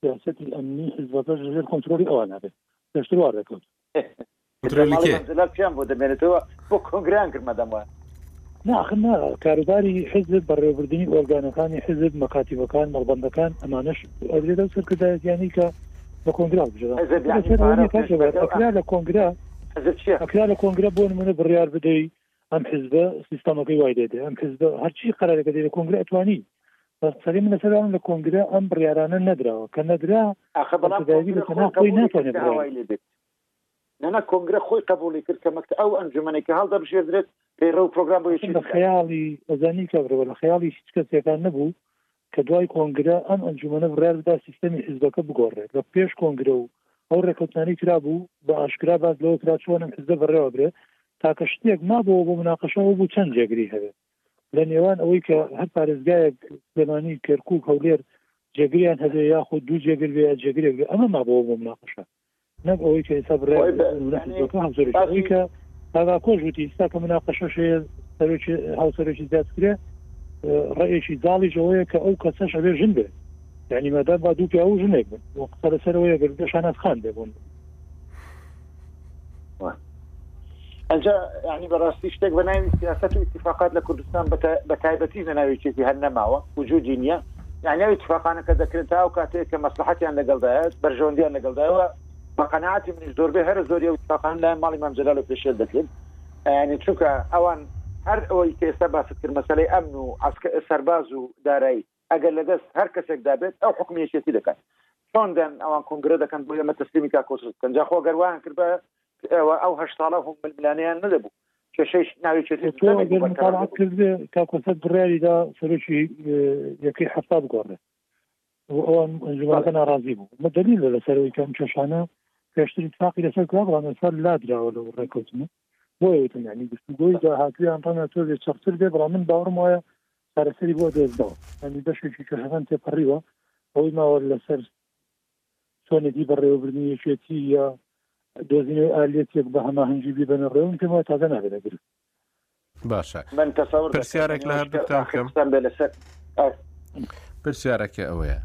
[SPEAKER 3] سیاسەتی ئەمنی حیزبەکەش لەژێر کۆنترۆلی ئەوان ئەبێت پێشتر وا دەکەوت.
[SPEAKER 2] کۆنترۆلی کێ؟ نا ئاخر
[SPEAKER 3] نا کاروباری حیزب بەڕێوەبردنی ئۆرگانەکانی حیزب مەکاتیبەکان مەڵبەندەکان ئەمانەش ئەدرێت لەو سەرکردایەتیانەی کە بە کۆنگرا بگرێ ئەکرا لە کۆنگرا ئەکرا لە کۆنگرە بۆ نمونە بڕیار بدەی ئەم حزبە سیستەمەکەی وای دێت ئەم حزبە هەرچی قەرارەکە دێت کۆنگرە ئەتوانی سەری من لەسەرم لە کۆنگرە ئەم بڕیارانە نەدراوە کە نەدرا
[SPEAKER 2] نەنا کۆنگرە خۆی قبولی کرد کە مەکتە ئەو ئەنجومەنێک کە هەڵدە بژێدرێت پێڕە و پرۆگرام بۆ
[SPEAKER 3] خیاڵی ئەزانی کە بڕەوە لە خیاڵی هیچ کەسێکان نەبوو کە دوای کۆنگرە ئەم ئەنجومەنە بڕیار بدا سیستەمی حیزبەکە بگۆڕرێت لە پێش کۆنگرە و ئەو رێکەوتنانەی کرابوو بە ئاشکرا باس لەوە کرا چۆن ئەم حیزبە بەڕێوە برێت تاکە شتێک مابەوە بۆ مناقەشە ئەو بوو چەند جێگری هەبێت لە نێوان ئەوەی کە هەر پارێزگایەک سلێمانی کەرکوک هەولێر جێگریان هەبێ یاخود دوو جێگر بێ یا جێگرێک بێ ئەمە مابەوە بۆ مناقەشە نەک ئەوەی کە ئێستا بڕیار وای بە بوو نەخیر یانێ بەکە هەڵسوێرێکی ئەوەی باشی کە هادا کۆش وتی ئێستا کە مناقەشەش هەیە سەرۆکی هاوسەرۆکی زیاد کرێ ڕێکی زاڵیش ئەوەیە کە ئەو کەسەش ئەبێ ژن بێت یعنی مادە با دوو پیاو و ژنێک بن وە قسە لەسەرەوەی گەر شاناز خان بێبوون
[SPEAKER 2] ئەجا ینی بەڕاستی شتێک بە ناوی سیاست و اتفاقات لە کوردستان بە تایبەتی لە ناوێکێتی هەر نەماوە وجودی نییە یعنی اتفاقانەکە دەکرێت تا و کاتێک کە مەسلحەتیان لەگەڵدایەت بەرژەوەندیان لەگەڵدایەوە بەقەنەعاتی منی زۆربەی هەر زۆری اتفاقان لای ماڵی مامجلال و پێشێت دەکرێت ینی چونکە ئەوان هەر ئەوەی کە ئێستا باست کرد مەسلەی ئەمن و سەرباز و دارایی ئەگەر لە دەست هەر کەسێکدا بێت ئەو حوکمی یەکێتی دەکات چۆن دەن ئەوان کۆنگرە دەکەن بۆ ئێمە تەسلیمی کا کۆچ بکەن جا خۆ گەر وایان کرد بە ئەوە ئەو هەشت ساڵە هەم ململانیان نەدەبوو کێشەیش ناوی
[SPEAKER 3] چێتی ئەتۆ ئەگەر دەمێکی بەرقەرار مطالعات دەبوو کردێ تا کۆسەت بڕیاریدا سەرۆکی اه، یەکەی حەفتا بگۆڕێ و ئەوان ئەنجومەنەکە بەڵێ ناڕازی بوو مە دلیلە لەسەرەوەی کە ئەم کێشانە پێشتر اتفاقی لەسەر کرا بەڵام ئێستا لادراوە لەو ڕێکەوتنە بۆیە وتم یانی گفتوگۆی داهاتوویان ڕەنگە تۆزێ چڕتر بێ بەڵام من باوەڕم وایە چارەسەری بۆ دۆزراوە یانی بەشێکی کەشەکان تێپەڕیوە ئەوەی ماوە لەسەر چۆنێتی بەڕێوەبردنی یەکێتی یا دۆزینەوەی ئالەتێک بە هەماهەنگی بیبەنە ڕێون پێم وایە تازە نابێنە گرفت
[SPEAKER 1] باشە
[SPEAKER 2] من تەسەور دەکەم
[SPEAKER 1] پرسیارێک لە یەوەش هەردووکتان کە کەم. قسەم بێ لەسەر پرسیارەکە ئەوەیە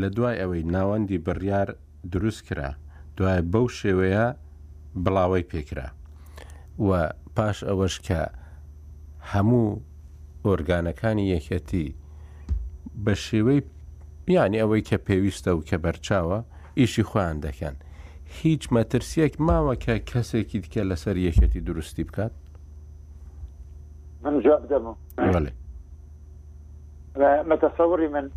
[SPEAKER 1] لە دوای ئەوەی ناوەندی بڕیار دروست کرا دوای بەو شێوەیە بڵاوەی پێکرا و پاش ئەوەش کە هەموو ئۆرگانەکانی یەکەتی بە شێوەی یانی ئەوەی کە پێویستە و کە بەرچاوە ئیشی خۆیان دەکەن هیچ مەترسیەک ماوە کە کەسێکی دیکە لەسەر یەکەتی دروستی بکات
[SPEAKER 2] من جواب دەمە مەتەسەوری من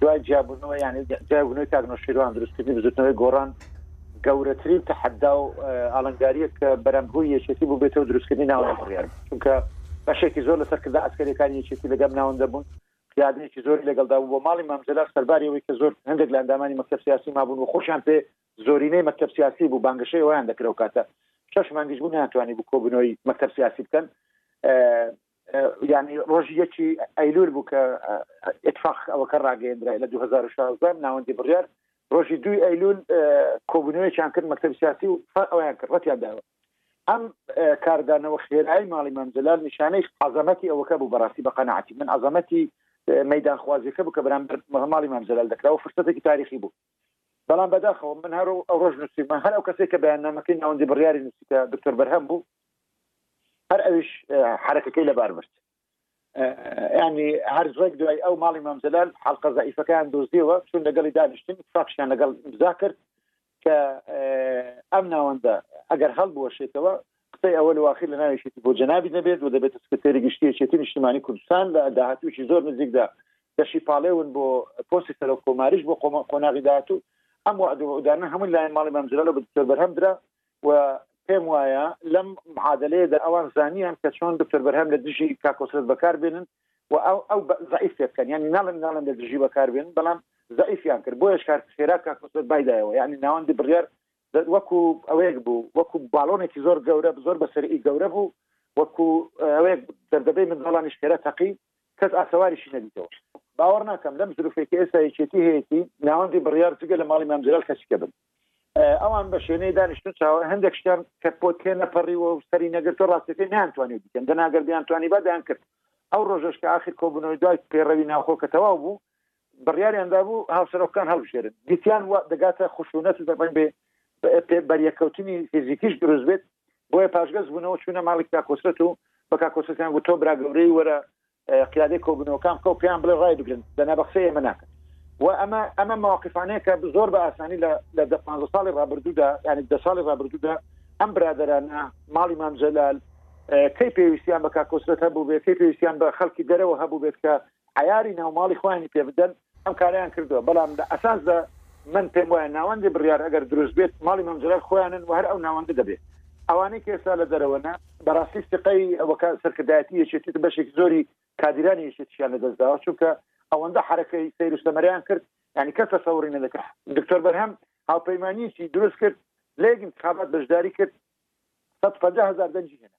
[SPEAKER 2] دوای جیابوونەوە ینی جیابوونەوەی کاک نوشیروان دروستکردنی بزوتنەوەی گۆڕان گەورەترین تەحەدا و ئالنگاریە کە بەرەمهوی یەکێتی بوو بێتەوە دروستکردنی ناوە بڕیار چونکە بەشێکی زۆر لە سەرکردە ئەسکەریەکانی یەکێتی لەگەم ناوەندە بوون پیادێکی زۆری لەگەڵدا بۆ ماڵی مامجلال سەرباریەوەی کە زۆر هەندێک لە ئەندامانی مەکتب سیاسی مابوون و خۆشیان پێ زۆرینەی مەکتب سیاسی بوو بانگشەی ئەویان دەکرەوە کاتە شش مانگیش بوو ناتوانانی بوو کۆبنەوەی مەکتب سیاسی بکەن یانی ڕۆژی یەکی ئەیلول بوو کە اتفاق ئەوەکە ڕاگەیەندرای لە 2016 ناوەندی بڕیار ڕۆژی دوی ئەیلول کۆبوونەوەیان کرد مەکتب سیاسی و ئەویان کرد ڕەتیان داوە ئەم کاردانەوە خێرایی ماڵی مامجلال نیشانەی عزەمەتی ئەوەکە بوو بەڕاستی بە قەنەعاتی من عزەمەتی مەدانخوازیەکە بوو کە بەرامبەر ماڵی مامجلال دەکراوە فرسەتێکی تاریخی بوو بەڵام بەداخەوە من هەر ئەو ڕۆژ نووسیمە هەر ئەو کەسێک کە بەیاننامەکەی ناوەندی بڕیاری نووسیکە دکتۆر بەرهەم بوو هەر ئەویش حرەکەکەی لەبار برد ینی هەر زۆک دوای ئەو ماڵی مامزلال حڵقە زعیفەکان دۆزیەوە چون لەگەڵی دانیشتن فاکشیان لەگەڵ زاکرد کە ئەم ناوەندە ئەگەر هەڵبوەشێتەوە قسەی ئەوەل و ئاخیر لە ناو یەکێتی بۆ جەنابی نەبێت و دەبێتە سکرتێری گشتی یەکێتی نیشتیمانی کوردستان لە داهاتوویەکی زۆر نزیکدا دەشی پاڵێون بۆ پۆستی سەرۆک کۆماریش بۆ قۆناغی داهاتوو ئەم وەعد و وەعودانە هەمووی لایەن ماڵی مام جەلال و بە دکتۆر بەرهەم درا و پێم وایە لەم معادەلەیەدا ئەوان زانیان کە چۆن دکتۆر بەرهەم لە دژی کاکۆسرەت بەکار بێنن و ئەو ئەو زعیف پێ بکەن یعنی ناڵێن ناڵێن لە دژی بەکار بێنن بەڵام زعیفیان کرد بۆیەش کار خێرا کاکۆسرەت بایدایەوە یعنی ناوەندی بڕیار وەکو ئەوەیەک بوو وەکو باڵۆنێکی زۆر گەورە زۆر بەسەرئی گەورە بوو وەکو ئەوەیەک دەردەبەی منداڵانیش کەرە تەقی کەس ئاسەواریشی نەبیتەوە باوەڕ ناکەم لەم زروفێکی ئێستا یەکێتی هەیەی ناوەندی بڕیار جگە لە ماڵی مامجلال کەسیکە بن ئەوان بە شوێنەی دانیشتن چاوە هەندێک شتیان کە پۆتێ نەپەڕیوە و سەری نەگرتو ڕاستەکەی نیانتوانێت بکەن دەناگەر بیانتوانی بادەیان کرد ئەو ڕۆژش کە آخر کۆبنەوەی دوای پێڕەوی ناوخۆ کە تەواو بوو بڕیاریان دابوو هاوسەرۆکان هەڵبژێرن، گوتیان وا دەگاتە خشوونەت و دەڕەنگبێ بەریەککەوتنی فیزیکیش دروست بێت، بۆیە پاشگەز بوونەوە چوونە ماڵی کاک کۆسرەت و بە کاک کۆسرەتیان گوت تۆ برا گەورەی وەرە قیادەی کۆبوونەوەکان بکە و پێیان بڵێ ڕای بگرن، دەنا بە قسەی ئێمە ناکەن و ئەمە ئەمە مەواقیفانەیە کە زۆر بە ئاسانی لە لە دە پانزە ساڵی ڕابردوودا یانی دە ساڵی ڕابردوودا ئەم برادەرانە ماڵی مام جەلال کەی پێویستیان بە کاک کۆسرەت هەبوو بێت کەی پێویستیان بە خەڵکی دەرەوە هەبوو بێت کە عەیاری ناوماڵی خۆیانی پێ بدەن ئەم کارەیان کردوە بەڵام لە ئەساسدا من پێم وایە ناوەندی بڕیار ئەگەر دروست بێت ماڵی مام جەلال خۆیانن و هەر ئەو ناوەندە دەبێ ئەوانەی کە ئێستا لە دەرەوەنە بەڕاستی سقەی ئەوەکە سەرکردایەتی یەکێتی بەشێک زۆری کادیرانی یەکێتیشیان لە دەستداوە چونکە ئەوەندە حرەکەی سیر و سەمەریان کرد ینی کەس تەسەوری نەدەکە دکتۆر بەرهەم هاوپەیمانیی دروست کرد لە یەک انتخابات بەشداری کرد 150 هزار دەنجی هێنا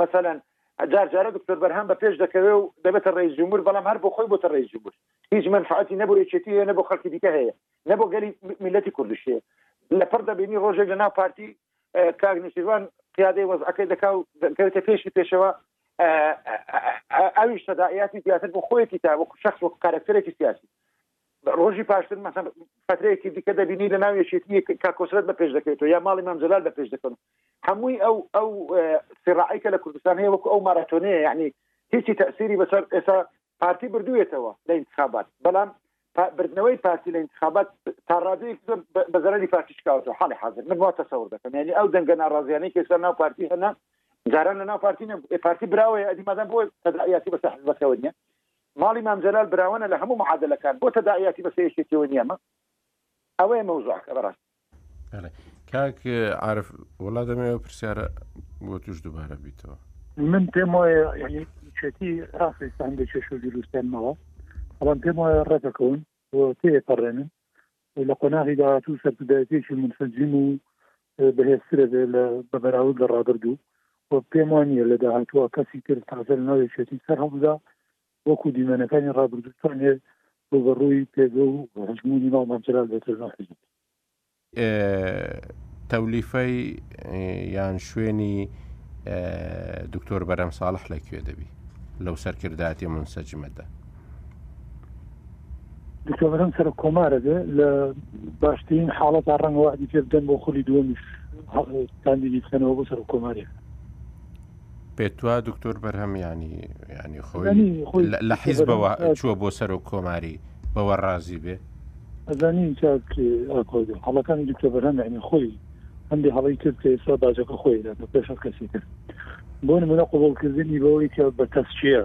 [SPEAKER 2] مەسەلەن جار جارە دکتۆر بەرهەم بە پێش دەکەوێ و دەبێتە ڕێز جمهور بەڵام هەر بۆ خۆی بۆتە ڕێز جمهور هیچ منفعەتی نەبوو یەکێتی هەیە نەبوو خەڵکی دیکە هەیە نەبوو گەلی میلەتی کوردشێ لەپڕ دەبینی ڕۆژێک لە ناو پارتی کاک نووسیروان قیادەی وەزعەکەی دەکا و دەکەوێتە پێشی پێشەوە ئەویش تەداعیاتی زیاتر بۆ خۆیەتی تا وەکو شخص وەکو کارکتەرێکی سیاسی ڕۆژی پاشتر مەسەن فترەیەکی دیکە دەبینی لە ناو یەکێتی کاکۆسرەت بە پێش دەکەێتەوە یا ماڵی مامجلال بە پێش دەکەن هەمووی ئەو ئەو سڕعی کە لە کوردستان هەیە وەکو ئەو ماراتۆنەیە یعنی هیچی تەسیری بەسەر ئێستا پارتی بردوێتەوە لە انتخابات بەڵام بردنەوەی پارتی لە انتخابات تا ڕادەیەک زۆر بەزەرری پارتی شکاوتەوە حاڵی حاضر من وا تەسەور دەکەم یعنی ئەو دەنگە ناڕازیانەی کە سەر ناو پارتی هەنا جاران لە ناو پارتی پارتی براوەیە ئەدی مادەم بۆ تەدایاتی بەسە حزبەکەەوە نیە ماڵی مام جەلال براوەنە لە هەموو معادەلەکان بۆ تەداعیاتی بەسە یەکێتیەوە نیە مە ئەوەیە مەوزوعەکە بەڕاست.
[SPEAKER 1] بەڵێ کاک عارف وەڵا دەمەوێت پرسیارە بۆ توش دووبارە بیتەوە
[SPEAKER 3] من پێم وایە یعنی یەکێتی ڕاستە ئێستا هەندێک کێشە و ویروسیان ماوە بەڵام پێم وایە ڕێکەکەون و تێئەپەڕێنن و لە قۆناغی داهاتوو سەرکردایەتیەکی منسجم و بەهێزترە بێ لە بە بەراورد لە ڕابردوو و پێم وان نیە لە داهاتووە کەسی تر تازە لەناو یەکێتی سەر هەڵبدا وەکو دیمەنەکانی ڕابردوو توانێت ڕووبەڕووی پێگە و هەژموونی مامەجلال بێتە لەناو حیزب.
[SPEAKER 1] تەولیفە یان شوێنی دکتۆر بەرەم ساڵح لە کوێ دەبی لەو سەرکرداتی منسەجمەدە
[SPEAKER 3] دکتۆر بەرەم سەر کۆمارە بێ لە باشترین حاڵەت تا ڕەنگەوە دیکە بدەن بۆ خولی دووەمیش کاندیدی بکەنەوە بۆ سەر کۆماری
[SPEAKER 1] پێتوا دکتۆر بەرهەمیانی ینی خۆی لە حیزبەوە چووە بۆ سەر و کۆماری بەوە ڕازی بێ
[SPEAKER 3] ئەزانین چاک هەڵەکانی دکتۆر بەرهەم ینی خۆی هەندی هەڵی کرد کە ئێستا باجەکە خۆی دەکە پێش هەر کەسی تر بۆ نمونە قوبڵکردنی بەوەی کە بە تەسچە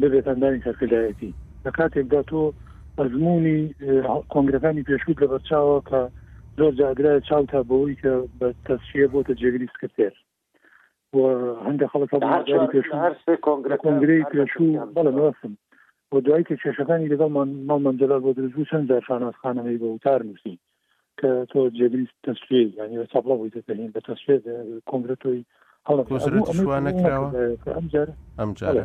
[SPEAKER 3] ببێت ئەندامی سەرکردایەتی لە کاتێکدا تۆ ئەزمموی کۆنگرەکانی پێشوت لە بەرچاوە کە زۆر جاگرای چاوتا بەوەی کە بە تەسچە بۆتە جێگری سکرتێر هەندێک خەڵک کۆنگرەی پێشوو بەڵێ نوستم و دوای کە کێشەکانی لەگەڵمان ماڵمان جەلال بۆ دروست بوو چەند جار شاناز خانەمەی بە وتار نووسی کە تۆ جێگری تەسوێ ینی بە چاپڵە بووی دەهێن بە تەسوێ کۆنگرە
[SPEAKER 1] تۆی هەڵەکۆسرەوانەکراوە ئەمجار ئەمجارە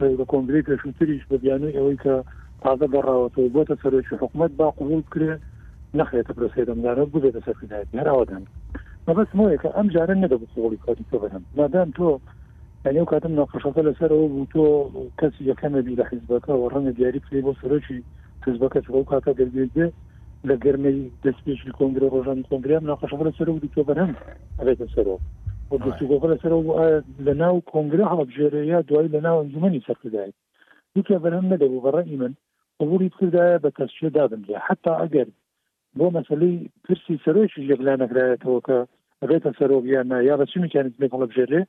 [SPEAKER 1] ڕێز بە
[SPEAKER 3] کۆنگرەی پێشووتریش بە بیانووی ئەوەی کە تازە گەڕاوەتەوە و بۆتە سەرۆکی حکومەت با قبووڵ بکرێ نەخرێتە پرۆسەیەکەمجارە و ببێتە سەر فیدایەتی هەر ئەوە دەنگ مەبەستم ئەوەیە کە ئەمجارە نەدەبوو قبووڵی کۆتی تۆ بەرم مادام تۆ یعنی ئەو کاتە مناقەشەکە لەسەر ئەوە بوو تۆ کەسی یەکەمێبی لە حیزبەکە و ڕەنگە دیاری بکرێی بۆ سەرۆکی حیزبەکە چووە ئەو کاتە گەر گوێت بێ لە گەرمەی دەستپێکی کۆنگرە ڕۆژانی کۆنگرام ناقەشەکە لە سەرۆک دکتۆر بەرهەم ئەبێتە سەرۆک گفتوگۆکە لە سەرۆک لە ناو کۆنگرە هەڵبژێرە یا دوایی لە ناو ئەنجومەنی سەرکردایت دکتۆر بەرهەم نەدەبوو بە ڕەئی من قبولی بکردایە بە تەسچێ دابنرێ حتا ئەگەر بۆ مەسلەی پرسی سەرۆکی یەکلا نەکرایەتەوە کە ئەبێتە سەرۆک یان نا یا بە چ میکانیزمێک هەڵبژێرێ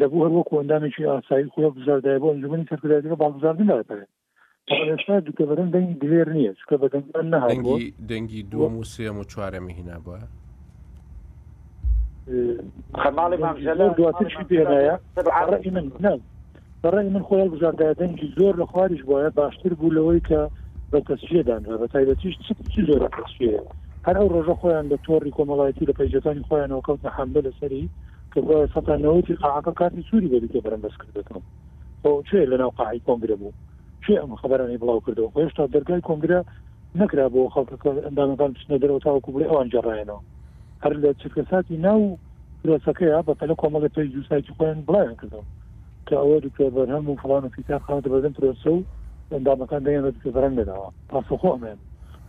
[SPEAKER 3] دەبوو هەروەکو ئەندامێکی ئاسایی خۆ بزاردای بۆ ئەنجومەنی سەرکردایەتەکە باڵگزاردن لایەتەوێت بەڵام هێشتا جوکەبەرن دەنگی دلێر نییە چکە بە دەنگمان نەهاتوە
[SPEAKER 1] دەنگی دووەم و سێم و چوارەمی هینا بە
[SPEAKER 2] خەماڵی مامژەلە
[SPEAKER 3] دواترشی پێنایە بەڕی من نم بەڕی من خۆیان گوزاردا دەنگی زۆر لە خواریش بۆە باشتر بوو لەوەی کە بە تەسفیەدانرا بە تایبەتیش چ زۆر تەسفیە هەر ئەو ڕۆژە خۆیان لە تۆری کۆمەڵایەتی لە پەیجەکانی خۆیانەوە کەوتە حملە لەسەری کە سەتانەوەی قاعەکە کارتی سووری بەدیکە بەرەمبەس کردەکەم خۆ کێ لەناو قاعەی کۆنگرە بوو؟ کێ ئەم خەبەرانەی بڵاو کردەوە؟ خۆ هێشتا دەرگای کۆنگرە نەکرابووەو خەڵکە کە ئەندامەکان بچنە دەرەوە تاوەکو بڵێ ئەوان گێڕایەنەوە. هەر لە چرکەساتی ناو پرۆسەکەیا بە پەلە کۆمەڵێ پەیج و سایتی خۆیان بڵاویان کردەوە کە ئەوە دکتۆر بەرهەم و فڵان و فیتار خراونەتە بەردەم پرۆسە و ئەندامەکان دەنگیان بە دکتۆر بەرهەم نەداوە. ڕاستەوخۆ ئەمەیان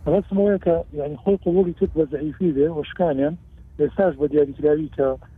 [SPEAKER 3] مەبەستم ئەوەیە کە یانی خۆی قبووڵی کرد بە زەعیفی بێ و شکانیان. ئێستاش بە دیاریکراوی کە.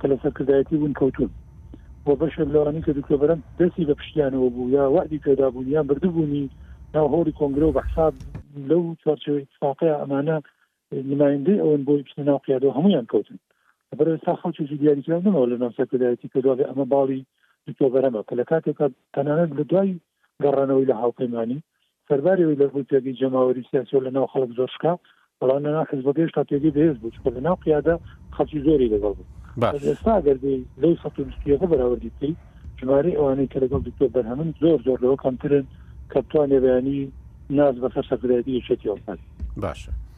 [SPEAKER 3] کە لە سەرکردایەتی بوون کەوتوون و بەشێک لەوانەی کە دکتۆر بەرەند دەستی بە پشتیانەوە بوو یا وەعدی پێدابوون یان بردبوونی ناو هۆڵی کۆنگرە و بە حساب لەو چوارچێوەی ئیتفاقەیە ئەمانە نمایندەی ئەوەن بۆی بچنە ناو قیادەوە هەموویان کەوتن لەبەر ئێستا خەڵکێکی دیاریکراو نەماوە لە ناو سەرکردایەتی کە دوا بێ ئەمە باڵی دکتۆر بەرەمە کە لە کاتێکا تەنانەت لە دوای گەڕانەوەی لە هاوپەیمانی سەرباری ئەوەی لەڕووی پێگەی جەماوەری و سیاسیەوە لە ناو خەڵک زۆر شکا بەڵام لە ناو حزبەکە هێشتا پێگەی بەهێز بوو چکە لە ناو قیادە خەڵکی زۆری لەگەڵ بوو ئێستا گەر بێ لەو سە بیستیەکە بەراوردی بکەیت ژمارەی ئەوانەی کە لەگەڵ دکتۆر بەرهەمن زۆر زۆر لەوە کەمترن کە بتوانێ بەیانی ناز بەسەر
[SPEAKER 2] سەرکردایەتی یەکێتیەوە بکات باشە.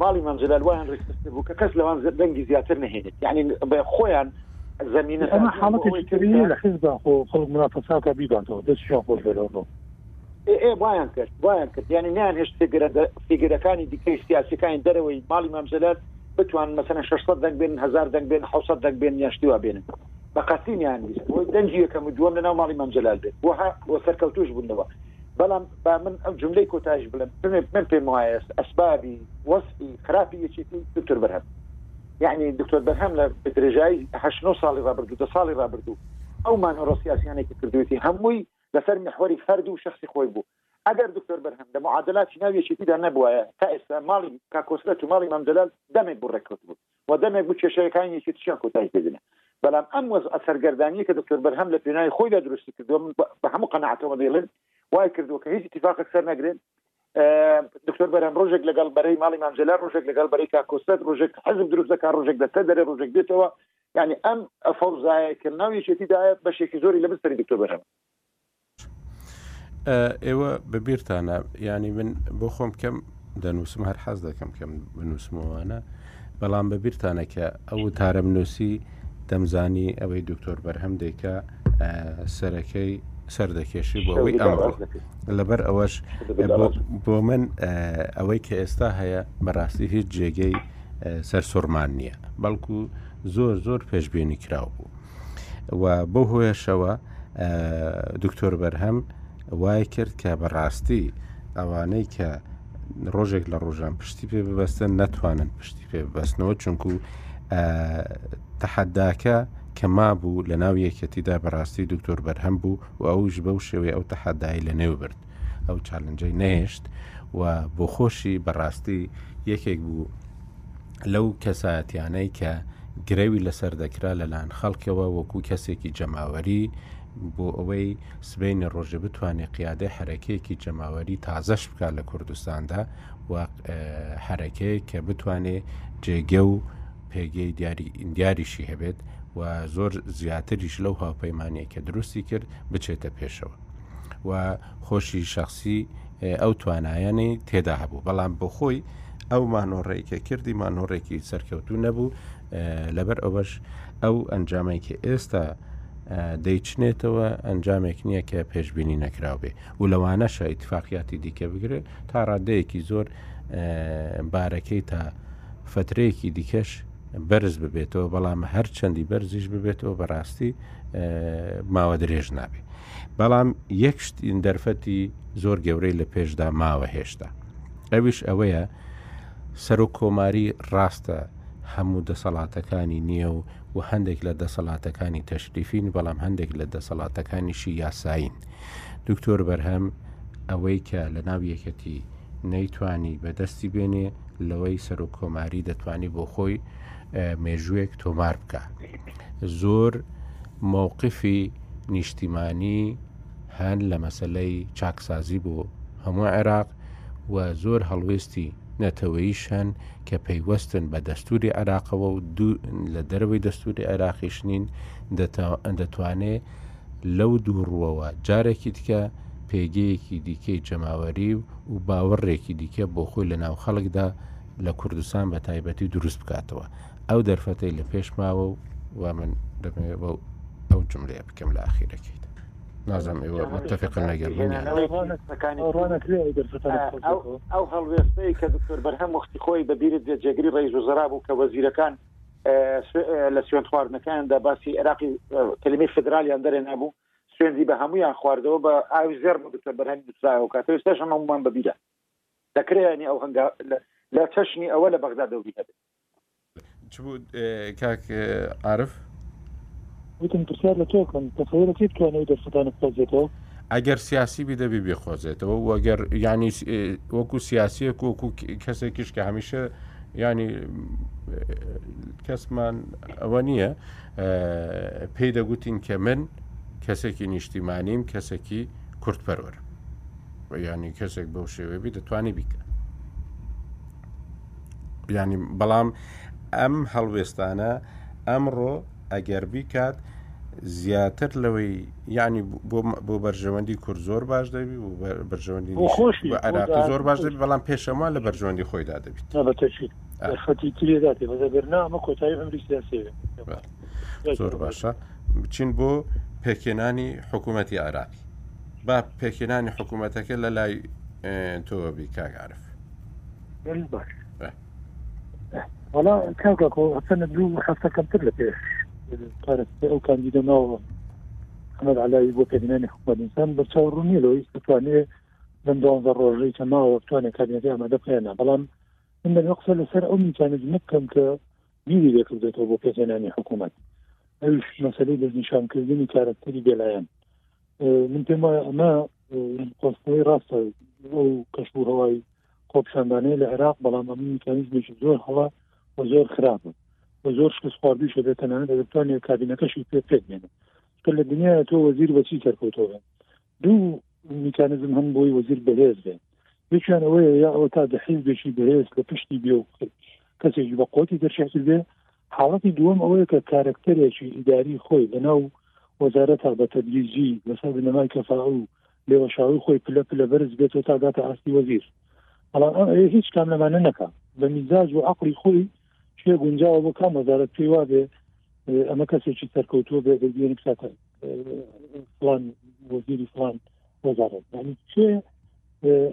[SPEAKER 2] ماڵی مام جەلال وایان ڕێکخستبوو کە کەس لەوان دەنگی زیاتر نەهێنێت یانی بە خۆیان زمینە سازی
[SPEAKER 3] ئەمە حاڵەتێکی تریە لە حیزبا خۆ خەڵک منافەساکە بیباتەوە دەستشیان خۆش بێ لەوە
[SPEAKER 2] ئێ ئێ وایان کرد وایان کرد یانی نیان هێشت فێگرە دە فیگرەکانی دیکەی سیاسیەکانی دەرەوەی ماڵی مام جەلال بتوان مەسەلەن 600 دەنگ بێنن هەزار دەنگ بێنن 600 دەنگ بێنن یان شتی وا بێنن بە قەستیان ویست بۆی دەنگی یەکەم و دووەم لەناو ماڵی مام جەلال بێت وەها و سەرکەوتووش بوونەوە بەڵام با من ئەم جملەی کۆتایش بڵم من پێم وایە ئەسبابی وەسفی خراپی یەکێتی دکتۆر بەرهەم یعنی دکتۆر بەرهەم لە درێژایی هەشنۆ ساڵی ڕابردوو دە ساڵی ڕابردوو ئەو مانۆڕە سیاسیانێکی کردوێتی هەمووی لەسەر محوەری فەرد و شخصی خۆی بوو ئەگەر دکتۆر بەرهەم لە معادلاتی ناویەکێتیدا نەبووە تا ئێستا ماڵی کاکۆسرەت و ماڵی مامجلال دەمێک بوو ڕێککەوت بوو و دەمێک بوو کێشەکانی یەکێتیشیان کۆتایی پێدێنا. بەلام ئەم وەزعە سەرگەردانیە کە دکتۆر بەرهەم لە پێناوی خۆیدا دروستی کردوە من بە هەموو قەناعەتەوە دەیڵێم وای کردوە کە هیچ اتفاقێک سەر نەگرێت دکتۆر بەرەم ڕۆژێک لەگەڵ بەرەی ماڵی مامجللا ڕۆژێک لەگەڵ بەرەی کاکۆسەت ڕۆژێک حەزب دروست دەکات ڕۆژێک دەستە دەرێ ڕۆژێک بێتەوە ینی ئەم فەوزایە کە ناویشێتیدایە بەشێکی زۆری لە بستری دکتۆر بەرەم
[SPEAKER 1] ئێوە بەبییرتانە ینی من بۆ خۆم کەم دەنووسم هەر حەز دەکەم کەم بنووسمەوەوانە بەڵام بەبییرتانە کە ئەو تارەم نووسی دەمزانی ئەوەی دکتۆر بەرهەم دەیکە سەرەکەی سەردەکێشی بۆ ئەوەی ئەمڕۆ لەبەر ئەوەش بۆ من ئەوەی کە ئێستا هەیە بەڕاستی هیچ جێگەی سەر سوڕمان نییە بەڵکو زۆر زۆر پێشببینی کراو بوو و بەو هۆیەشەوە دکتۆر بەرهەم وای کرد کە بەڕاستی ئەوانەی کە ڕۆژێک لە ڕۆژان پشتی پێ ببەستن نەتوانن پشتی پێ ببەستنەوە چونکو تەحەداکە کە ما بوو لە ناو یەکەتیدا بەڕاستی دکتۆر بەرهەم بوو و ئەوش بەو شێوەیە ئەو تەحەدای لە نێو برد. ئەو چالنجەی نەهێشت و بۆ خۆشی بەڕاستی یەکێک بوو لەو کەسایەتیانەی کە گرەوی لەسەر دەکرا لەلاەن خەڵکەوە وەکو کەسێکی جەماوەری بۆ ئەوەی سبینە ڕۆژە بتوانێت قیادە حرەکەیەکی جەماوەری تازەش بکات لە کوردستاندا و حرەکەیە کە بتوانێت جێگە و پێگەی دیاریشی هەبێت و زۆر زیاتریش لەو هاوپەیمانەیە کە دروستی کرد بچێتە پێشەوە. و خۆشی شخصی ئەو توانایانی تێدا هەبوو بەڵام بۆ خۆی ئەو مانۆڕێکە کردی مانۆڕێکی سەرکەوتوو نەبوو لەبەر ئەوەش ئەو ئەنجامێکی ئێستا دەیچنێتەوە ئەنجامێک نییە کە پێشببینی نەکراو بێ و لەوانە شایتفاقیاتی دیکە بگرێت تا ڕادەیەکی زۆر بارەکەی تا فترەیەکی دیکەش بەرز ببێتەوە بەڵام هەر چەندی بەرزیش ببێتەوە بەڕاستی ماوە درێژ نابێت. بەڵام یەک شت دەرفەتی زۆر گەورەی لە پێشدا ماوە هێشتا ئەویش ئەوەیە سەرۆک کۆماری ڕاستە هەموو دەسەڵاتەکانی نییە و و هەندێک لە دەسەڵاتەکانی تەشریفین بەڵام هەندێک لە دەسەڵاتەکانیشی یاسایین دکتۆر بەرهەم ئەوەی کە لە ناو یەکەتی نەیتوانی بەدەستی بێنێ لەوەی سەرۆک کۆماری دەتوانی بۆ خۆی مێژووێک تۆمار بکە زۆر مووقفی نیشتیمانی هەن لە مەسلەی چاکسازی بۆ هەموو عێراق و زۆر هەڵوێستی نەتەوەیش هەن کە پەیوەستن بە دەستوری عێراقەوە و لە دەرەوەی دەستوری عێراقیش نین دەتوانێت لەو دوو ڕووەوە جارێکی دیکە پێگەیەکی دیکەی جەماوەری و و باوەڕێکی دیکە بۆ خۆی لە ناو خەڵکدا لە کوردستان بە تایبەتی دروست بکاتەوە ئەو دەرفەتەی لە پێش ماوە و و من دەمێ بە ئەو جملەیە بکەم لە ئاخیرەکەیت نازم ئێوە متتەفقن لەگەر
[SPEAKER 2] ئەو هەڵوێستەی کە دکتۆر بەرهەم وختی خۆی بە بیرت بێ جێگری ڕێز و زراب و کە وەزیرەکان لە سوێن خواردنەکاندا باسی عێراقی کلمی فدرالیان دەرێ نبوو سوێندی بە هەمویان خواردەوە بە ئاوی زێر بە دکتۆر بەرهەمی دراوە کاتەوە سێش هەمومان بەبیرە دەکرێ ینی ئەو هەنگا لە چەشنی ئەوە لە بەغدا دەوری هەبێت
[SPEAKER 1] چ بوو کاک عرف
[SPEAKER 3] وتم پرسیار لە تۆکەم تەسەورەکەی توانەوەی دەرفەتانە بقۆزێتەوە
[SPEAKER 1] ئەگەر سیاسی بی دەبی بێخۆزێتەوە وەگەر ینی وەکو سیاسیەک وەکو کەسێکیش کە هەمیشە ینی کەسمان ئەوە نییە پێی دەگوتین کە من کەسێکی نیشتیمانیم کەسێکی کورتپەرۆرە ینی کەسێک بەو شێوێ بی دەتوانی بیکە ینی بەڵام ئەم هەڵوێستانە ئەمڕۆ ئەگەر بیکات زیاتر لەوەی ینی بۆ بەرژەوەندی کورد زۆر باش دەبی و بەرژەوەندی عراق زۆر باش دەبی بەڵام پێشەمان لە بەرژەوەندی خۆیدا دەبیت
[SPEAKER 3] فەتی ترێدا تێ بەزەگەر نامە کۆتایی ئەمری سیاسی
[SPEAKER 1] زۆر باشە بچین بۆ پێکێنانی حکوومەتتی عراق با پێکهێنانی حکوومەتەکە لە لای تۆوە بی
[SPEAKER 3] کاگعاعرف وڵا کاکۆ ئەسەنە دوو هەفتە کەمتر لە پێش پارێزگای ئەو کاندیدە ناوە ئەمەد علاوی بۆ پێکهێنانی حکومەت ئینسان بەرچاو ڕوونیە لەوەی بتوانێ لەم دوانزە ڕۆژەی کە ماوە بتوانێت کابینەکەی ئامادە بکەێنە بەڵام من دەمێ قسە لەسەر ئەو میکانزمە بکەم کە بیری لێکردۆتەوە بۆ پێکهێنانی حکوومەت ئەوش مەسلەی دەستنیشانکردنی کارکتەری بێلایەن من پێم وایە ئەمە قۆستەوەی ڕاستە ئەو کەش و هەوای خۆپشاندانەیە لە عێراق بەڵام ئەم میکانیزمێکی زۆر هەڵە و زۆر خراپە و زۆر شکست خواردویشە بێت تەنانەت دەتوانێت کابینەکەشی پێ پێک بێنێت کە لە دنیا تۆ وەزیر بەچی سەرکەوتەوە دوو میکانیزم هەن بۆی وەزیر بەهێز بێت یەکیان ئەوەیە یا ئەوە تا دە حیزبێکی بەهێز لە پشتی بێ و کەسێکی بە قوتی دەرشێکی بێ حاڵەتی دووەم ئەوەیە کە کارکتەرێکی ئیداری خۆی لەناو وەزارەتا بە تەدریجی لەسەر بنەمای کەفا و لێوەشاوی خۆی پلە پلە بەرز بێت و تاگاتە ئاستی وەزیر بەڵام ئەم ئەوێ هیچ کام لەمانە نەکە بە میزاج و عقلی خۆی شتێ گونجاوە بۆ کام وەزارەت پێی وابێ ئەمە کەسێکی سەرکەوتووە بێ بێن کاتە فلان وەزیری فلان وەزارەت یعنی چێ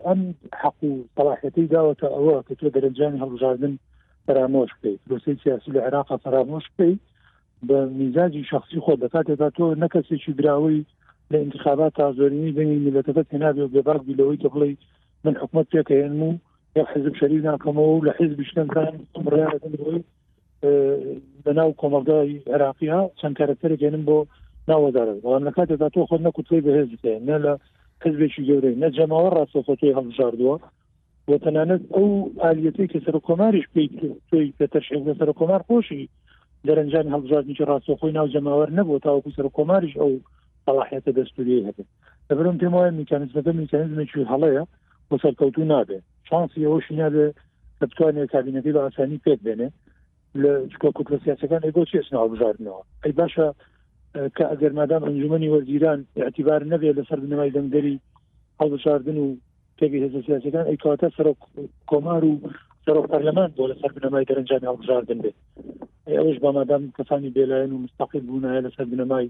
[SPEAKER 3] ئەم حەق و سەڵاحەتی داوەتە ئەوە کە تۆ دەرەنجامی هەڵبژاردن فەرامۆش بکەیت پرۆسی سیاسی لە عێراق فەرامۆش بکەیت بە میزاجی شخصی خۆ لە کاتێکا تۆ نەکەسێکی براوەی لە انتخابات تا زۆرینی دەنگی میلەتەکە تێنابێ و بێباک بی لەوەی کە بڵێ من حکومت پێکەێنم و لە حزب شەریک ناکەمەوە و لە حزبیش نەمکان بڕیارەکەم بۆی لەناو کۆمەڵگای عێراقیە چەند کارکتەرێکێنم بۆ ناوەزارە بەڵام لە کاتێکدا تۆ خۆت نەکوتلی بەهێز بکەێت نە لە حزبێکی گەورەی نە جەماوە ڕاستە خۆتۆی هەڵبژاردووە بۆ تەنانەت ئەو ئالیەتی کە سەر کۆماریش پێی تۆی پێ تەرشێک لە سەر کۆمار خۆشی دەرەنجامی هەڵبژاردنی ڕاستەخۆی ناو جەماوەر نەبوو تاوەکو سەر کۆماریش ئەو سەڵاحەتە دەستوری هەبێت لەبرم پێم وایە میکانزمەکە میکانزمێکی هەڵەیە و سەرکەوتوو نابێ چانسی ئەوەشی نابێ کە بتوانێت کابینەکەی بە ئاسانی پێک بێنێ لە چکە کوتلە سیاسەکان ئەگۆ چێس ناوبژاردنەوە ئەی باشە کە ئەگەر مادام ئەنجومنی وەزیران اعتیبار نەبێت لەسەر بنەمای دەنگدەری هەڵبژاردن و تێبی هێزە سیاسەکان ئەی کەواتە سەرۆک کۆمار و سەرۆک پەرلەمان بۆ لەسەر بنەمای دەرەنجامی هەڵبژاردن بێت ئەوش بە مادام کەسانی بێلایەن و مستقل بوونایە لەسەر بنەمای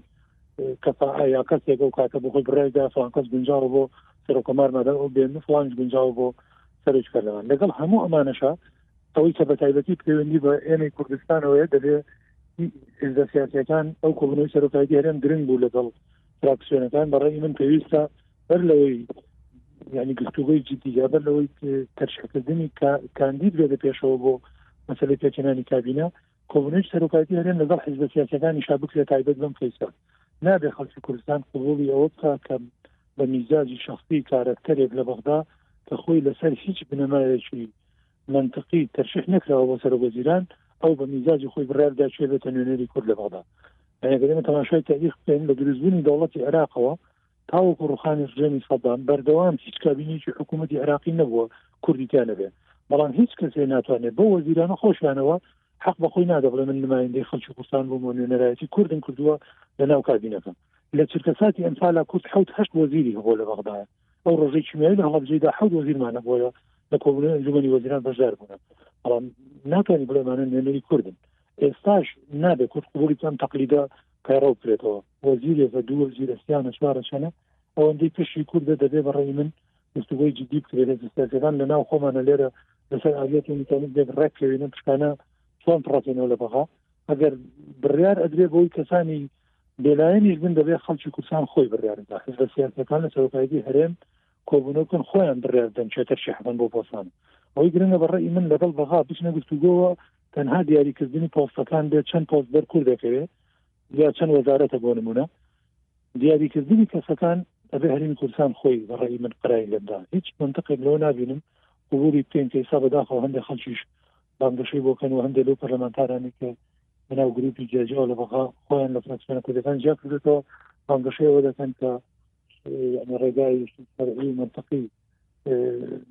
[SPEAKER 3] کەسا یا کەسێک ئەو کاتە بۆ خۆی بڕێدا فلان کەس گونجاوە بۆ سەرۆکەمار مادە ئەو بێن فلان گونجاوە بۆ سەرش کردوان لەگەڵ هەموو ئەمانەشە ئەوەی کە بە تایبەتی پەیوەندی بە ئێمەی کوردستانەوەیە دەبێ هزە سیاسەکان ئەو کۆبنەوەی سەرۆکایەتی هەرێم گرنگ بوو لەگەڵ فراکسیۆنەکان بەڕێی من پێویستە بەر لەوەی ینی گفتوگوی جددیە بەر لەوەی تەرشکردنی کاندید بێ لە پێشەوە بۆ مەسلەی پێچنانی کابینە کۆبونەوەی سەرۆکایەتی هەرێم لەگەڵ حیزبە سیاسیەکانی شا بکرێت تایبەت بەم کەیسە نابێ خەڵکی کوردستان قبوڵی ئەوە بکا کە بە میزاجی شخصی کارەکتەرێک لە بەغدا کە خۆی لەسەر هیچ بنەمایەکی منطقی تەرشح نەکراوە بۆ سەرۆک وەزیران ئەو بە میزاجی خۆی بڕاردا چێ بێتە نوێنەری کورد لە بەغدا ئەگەرێمە تەماشای تاریخ بکەین لە دروستبوونی دەوڵەتی عێراقەوە تاوەکو ڕوخانی ڕژێمی سەدام بەردەوام هیچ کابینێکی حکوومەتی عراقی نەبووە کوردی تیا نەبێت بەڵام هیچ کەسێ ناتوانێت بۆ وەزیرانە خۆشیانەوە حەق بە خۆی نادەڵێ من نمایندەی خەڵکی کوردستان بووم و نوێنەرایەتی کوردم کردووە لە ناو کابینەکەم لە چرکەساتی ئەمسالا کورد حوت هەشت وەزیری هەبوو لە بەغدایە ئەو ڕۆژەی کیمیایی لە هەڵبجێدا حوت وەزیرمان هەبووە لە کۆبنەوەی ئەنجومەنی وەزیران بەشدار بوون بەڵام ناتوانانی بڵێمانە نوێنەری کوردن ئێستاش نابێت کورد قبولی چەند تەقلیدە پەیڕەو بکرێتەوە وەزیرێ بە دوو وەزیرە سیانە چوارە چەنە ئەوەندەی پشی کوردە دەبێ بەڕێی من گفتوگوی جدی بکرێت سیاسەکان لە ناو خۆمانە لێرە لەسەر ئالیەت و میکانیک بێک ڕێککەوێنە پشکانە چۆن پڕەکەینەوە لە بەغا ئەگەر بڕیار ئەدرێ بۆی کەسانی بێلایەنیش بن دەبێ خەڵکی کوردستان خۆی بڕیارن دا حزبە سیاسەکان لە سەرۆکایەتی هەرێم کۆبوونەوە بکەن خۆیان بڕیاردەن چێتەر شەحبن بۆ پۆسان ئەوەی گرنگە بەڕێی من لەگەڵ بەغا بچنە گفتوگۆوە تەنها دیاریکردنی پۆستەکان بێت چەند پۆست بەر کورد دەکەوێت یا چەند وەزارەتە بۆ نمونە دیاریکردنی کەسەکان ئەبێ هەرمی کوردستان خۆی بەڕێی من قرای لەدا هیچ منتقێک لەوە نبینم قوبولی بکەین کە ئسا بەداخەوە هەندێ خەڵکیش بانگەشەی بۆکەن و هەندێک لەو پەرلەمانتارانی کە بەناو گروپی جیاجیاوە لە بەغا خۆیان لە فرانسیۆنە کوردەکان جیا کردێتەوە بانگەشەیەوە دەکەن کە ڕێگای منتقی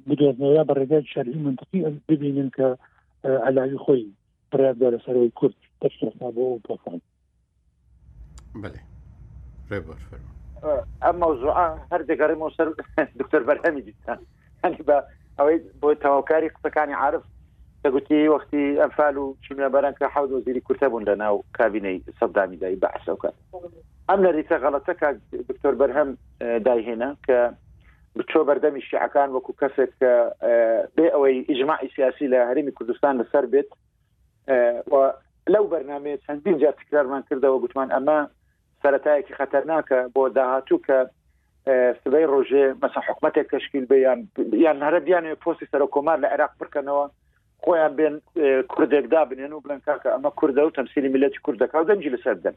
[SPEAKER 3] بدۆزنەوە بە ڕێگای شەرعی منتقی ببینن کە علاوی خۆی بڕیاردا لەسەرەوەی کورد دەستێستا بۆ ئەو پۆفان
[SPEAKER 1] بڵێ ڕێ بۆش فەرمە
[SPEAKER 2] ئەم مەوزوع هەر دەگەڕێمەوە سەر دکتۆر بەرهەمی دیستان هەنی بە ئەوەی بۆ تەواوکاری قسەکانی عرف دەگوتی وەختی ئەمفال و چونە بەرەن کە حەوت وەزیری کورتە بوون لە ناو کابینەی سەدامیدای بەعسەکە ئەم نەریتە غەڵەتە کە دکتۆر بەرهەم دایهێنا کە بچۆ بەردەمی شیعەکان وەکو کەسێک کە بێ ئەوەی ئیجمماعی سیاسی لە هەرمی کوردستان لەسەر بێت و لەو بەرنمەیە چەندین جار تکرارمان کردەوە گوتمان ئەمە سەتایەکی خەتەرناکە بۆ داهاتوو کە سبەی ڕۆژێ مەسە حکوومەتێک تشکیل بیان یان هەرە بیانێ پۆستی سەرۆ کۆمار لە عێراق بکەنەوە خۆیان بێن کوردێک دابنێن و بڵێن کاکە ئەمە کوردە و تەمسیلی میلەتی کوردەکە و دەنجی لەسەر بدەن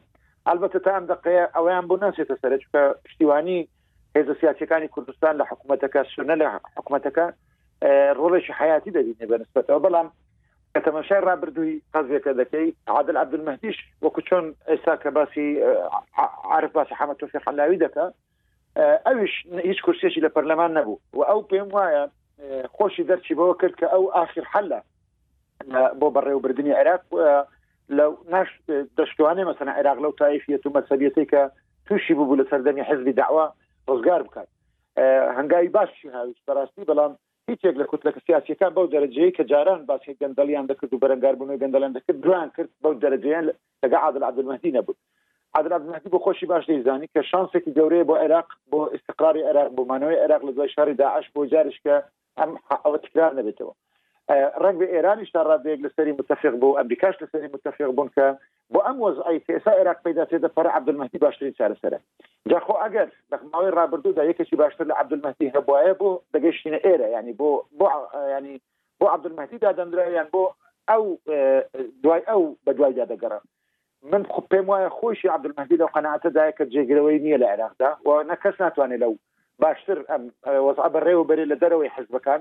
[SPEAKER 2] هەلبەتە تا ئەم دقەیە ئەویان بۆ ناسێتە سەر چکە پشتیوانی هێزە سیاسەکانی کوردستان لە حکوومەتەکە سونە لە حکوومەتەکە ڕۆڵێکی حیاتی دەبینێ بە نسبەتەوە بەڵام کە تەمەشای ڕابردووی قەزیەکە دەکەی عادل عبدمەدیش وەکو چۆن ئێستا کە باسی عرف باسی حەمە تۆفی حەلاوی دەکە ئەویش هیچ کورسێکی لە پەرلەمان نەبوو و ئەو پێم وایە خۆشی دەرچی بەوە کرد کە ئەو ئاخر حەلە بۆ بەڕێوەبردننی عێراق لە ناش دەشتوانێ مەسەنە عێراق لەو تایفیەت و مەسەبیەتی کە تووشی ببوو لە سەردەمی حزبی داوا ڕزگار بکات هەنگاوی باش هاویش بەڕاستی بەڵام هیچ یەک لە کوتلە سیاسییەکان بەو دەرەجەیەی کە جاران باسی گەندەڵییان دەکرد و بەرەنگاربوونەوەی گەندەڵیان دەکرد، درۆیان کرد، بەو دەرەجەیە لەگەڵ عادل عەبدولمەهدی نەبوون. عادل عەبدولمەهدی بۆ خۆشی باش دەیزانی کە شانسێکی گەورەیە بۆ عێراق، بۆ ئیستیقراری عێراق، بۆ مانەوەی عێراق لە دوای شەڕی داعش، بۆ جاریشکە ئەم ئەوە تکرار نەبێتەوە. ڕەنگبێ ئێرانیش تا ڕادەیەک لەسەری متەفیق بوو، ئەمریکاش لەسەری متەفیق بوون کە بۆ ئەم وەزعەی کە ئێستا عێراق پێیدا چێتە پەڕە عەبدولمەهدی باشترین چارەسەرە. جا خۆ ئەگەر لە ماوەی ڕابردوودا یەکێکی باشتر لە عەبدولمەهدی هەبوایە بۆ دەگەیشتینە ئێرە یانی بۆ بۆ یانی بۆ عەبدولمەهدی دادەنرا یان بۆ ئەو دوای ئەو بە دوایدا دەگەڕن. من خو پێم وایە خۆشی عەبدولمەهدی لەو قەنەعەتەدایە کە جێگرەوەی نییە لە عێراقدا و نە کەس ناتوانێت لەو باشتر ئەم وەزعە بەڕێوەبەرێ لە دەرەوەی حزبەکان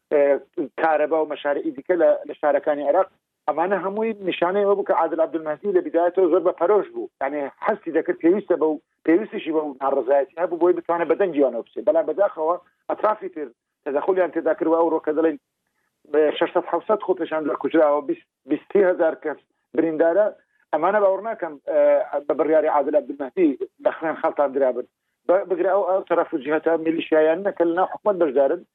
[SPEAKER 2] کارەبا و مەشارعی دیکە لە شارەکانی عێراق ئەمانە هەمووی نیشانەی ئەوە بوو کە عادل عبدمەزی لە بدایەتەوە زۆر بە پەرۆش بوو یانێ حەستی دەکرد پێویستە بە و پێویستیشی بە ناڕزایەتی هەبوو بۆی بتوانێت بەدەنگیوانەوە بچێت بەڵام بەداخەوە ئەترافی تر تەدەخلیان تێدا کردوە ئەو ڕۆکە دەڵێن 600 700 خۆ پێشان لە کوژراوە 20 هزار کەس بریندارە ئەمانە باوەڕ ناکەم بە بڕیاری عادل عبدمەزی لە خوێن خەڵتان درابن بگرە ئەو ئەو تەرەف و جهتا میلیشیایان نەکە لە ناو حکومت بەشدارن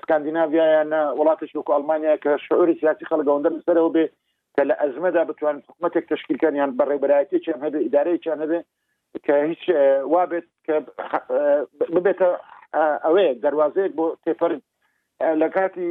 [SPEAKER 2] سکاندیناڤیایە نە وڵاتێکی وەکو ئەڵمانیا کە شعوری سیاسی خەڵک ئەوەندە لەسەرەوە بێ کە لە ئەزمەدا بتوانن حکومەتێک تشکیلکەن یان بەڕێبەرایەتێکیان هەبێ ئیدارەیەکیان هەبێ کە هیچ وابێت کە ببێتە ئەوەیە دەواازەیەک بۆ تێپەر لە کاتی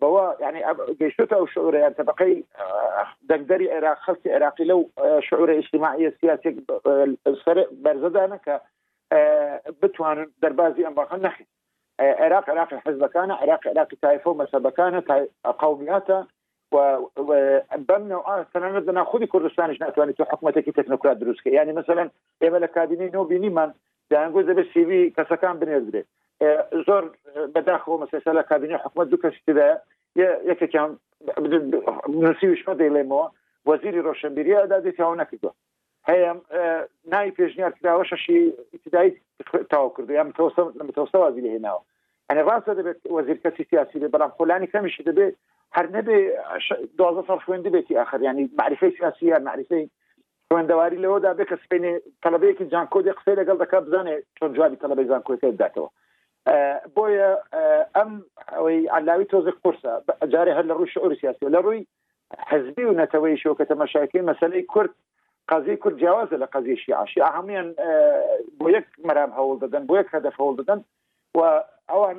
[SPEAKER 2] بەوە یانی گەیشتۆتە ئەو شعورە یان تەبەقەی دەنگدەری عێراق خەڵکی عێراقی لەو شعورە ئیجتیماعیە سیاسێک سەر بەرزەدانە کە بتوانن دەربازی ئەم باخە نەخی عێراق عێراقی حزبەکانە عێراق عێراقی تایفۆ مەسەبەکانە قومیاتە بەم نەوە تەنانەت لەنا خودی کوردستانیش ناتوانێت حکوومەتێکی تەکنۆکرات دروستکە ینی مثلەن ئێمە لە کابینەی نۆبینیمان دەیانگوت دەبێت سیوی کەسەکان بنێردرێت زۆر بەداخەوە مەسەسە لە کابینی حکومت دوو کەسی تدایە یەکێکیان نووسیویشمە دەیڵێمەوە وەزیری ڕۆشنبیریە دا دەیتەوە نەکردوە هەیە ناوی پێشنیار کراوە شەشی ابتدایی تاو کردو یان متەوسەوازی لە هێناوە ئەنێ ڕاستە دەبێت وەزیر کەسی سیاسی بێ بەڵام خۆلانی کەمیشی دەبێت هەر نەبێ دوازە ساڵ خوێندی بێتی ئاخر ینی معرفی سیاسی یان معرفی خوێندەواری لەوەدا بێ کە سپێنێ تەلبەیەکی جانکۆ دێ قسەی لەگەڵ دەکات بزانێ چۆن جوابی تەلبەی زانکۆەکە بداتەوە بۆیە ئەم ئەوەی علاوی تۆزێک قرسە جارێ هەر لە ڕووی شعور سیاسی لە ڕووی حزبی و نەتەوەی شۆکە تەمەشاکەی مەسلەی کورد قضیه کورد جیاوازە لە قضیه شیعە شیعە هەمویان بۆ یەک مەرام هەوڵ دەدەن بۆ یەک هەدەف هەوڵ دەدەن و ئەوان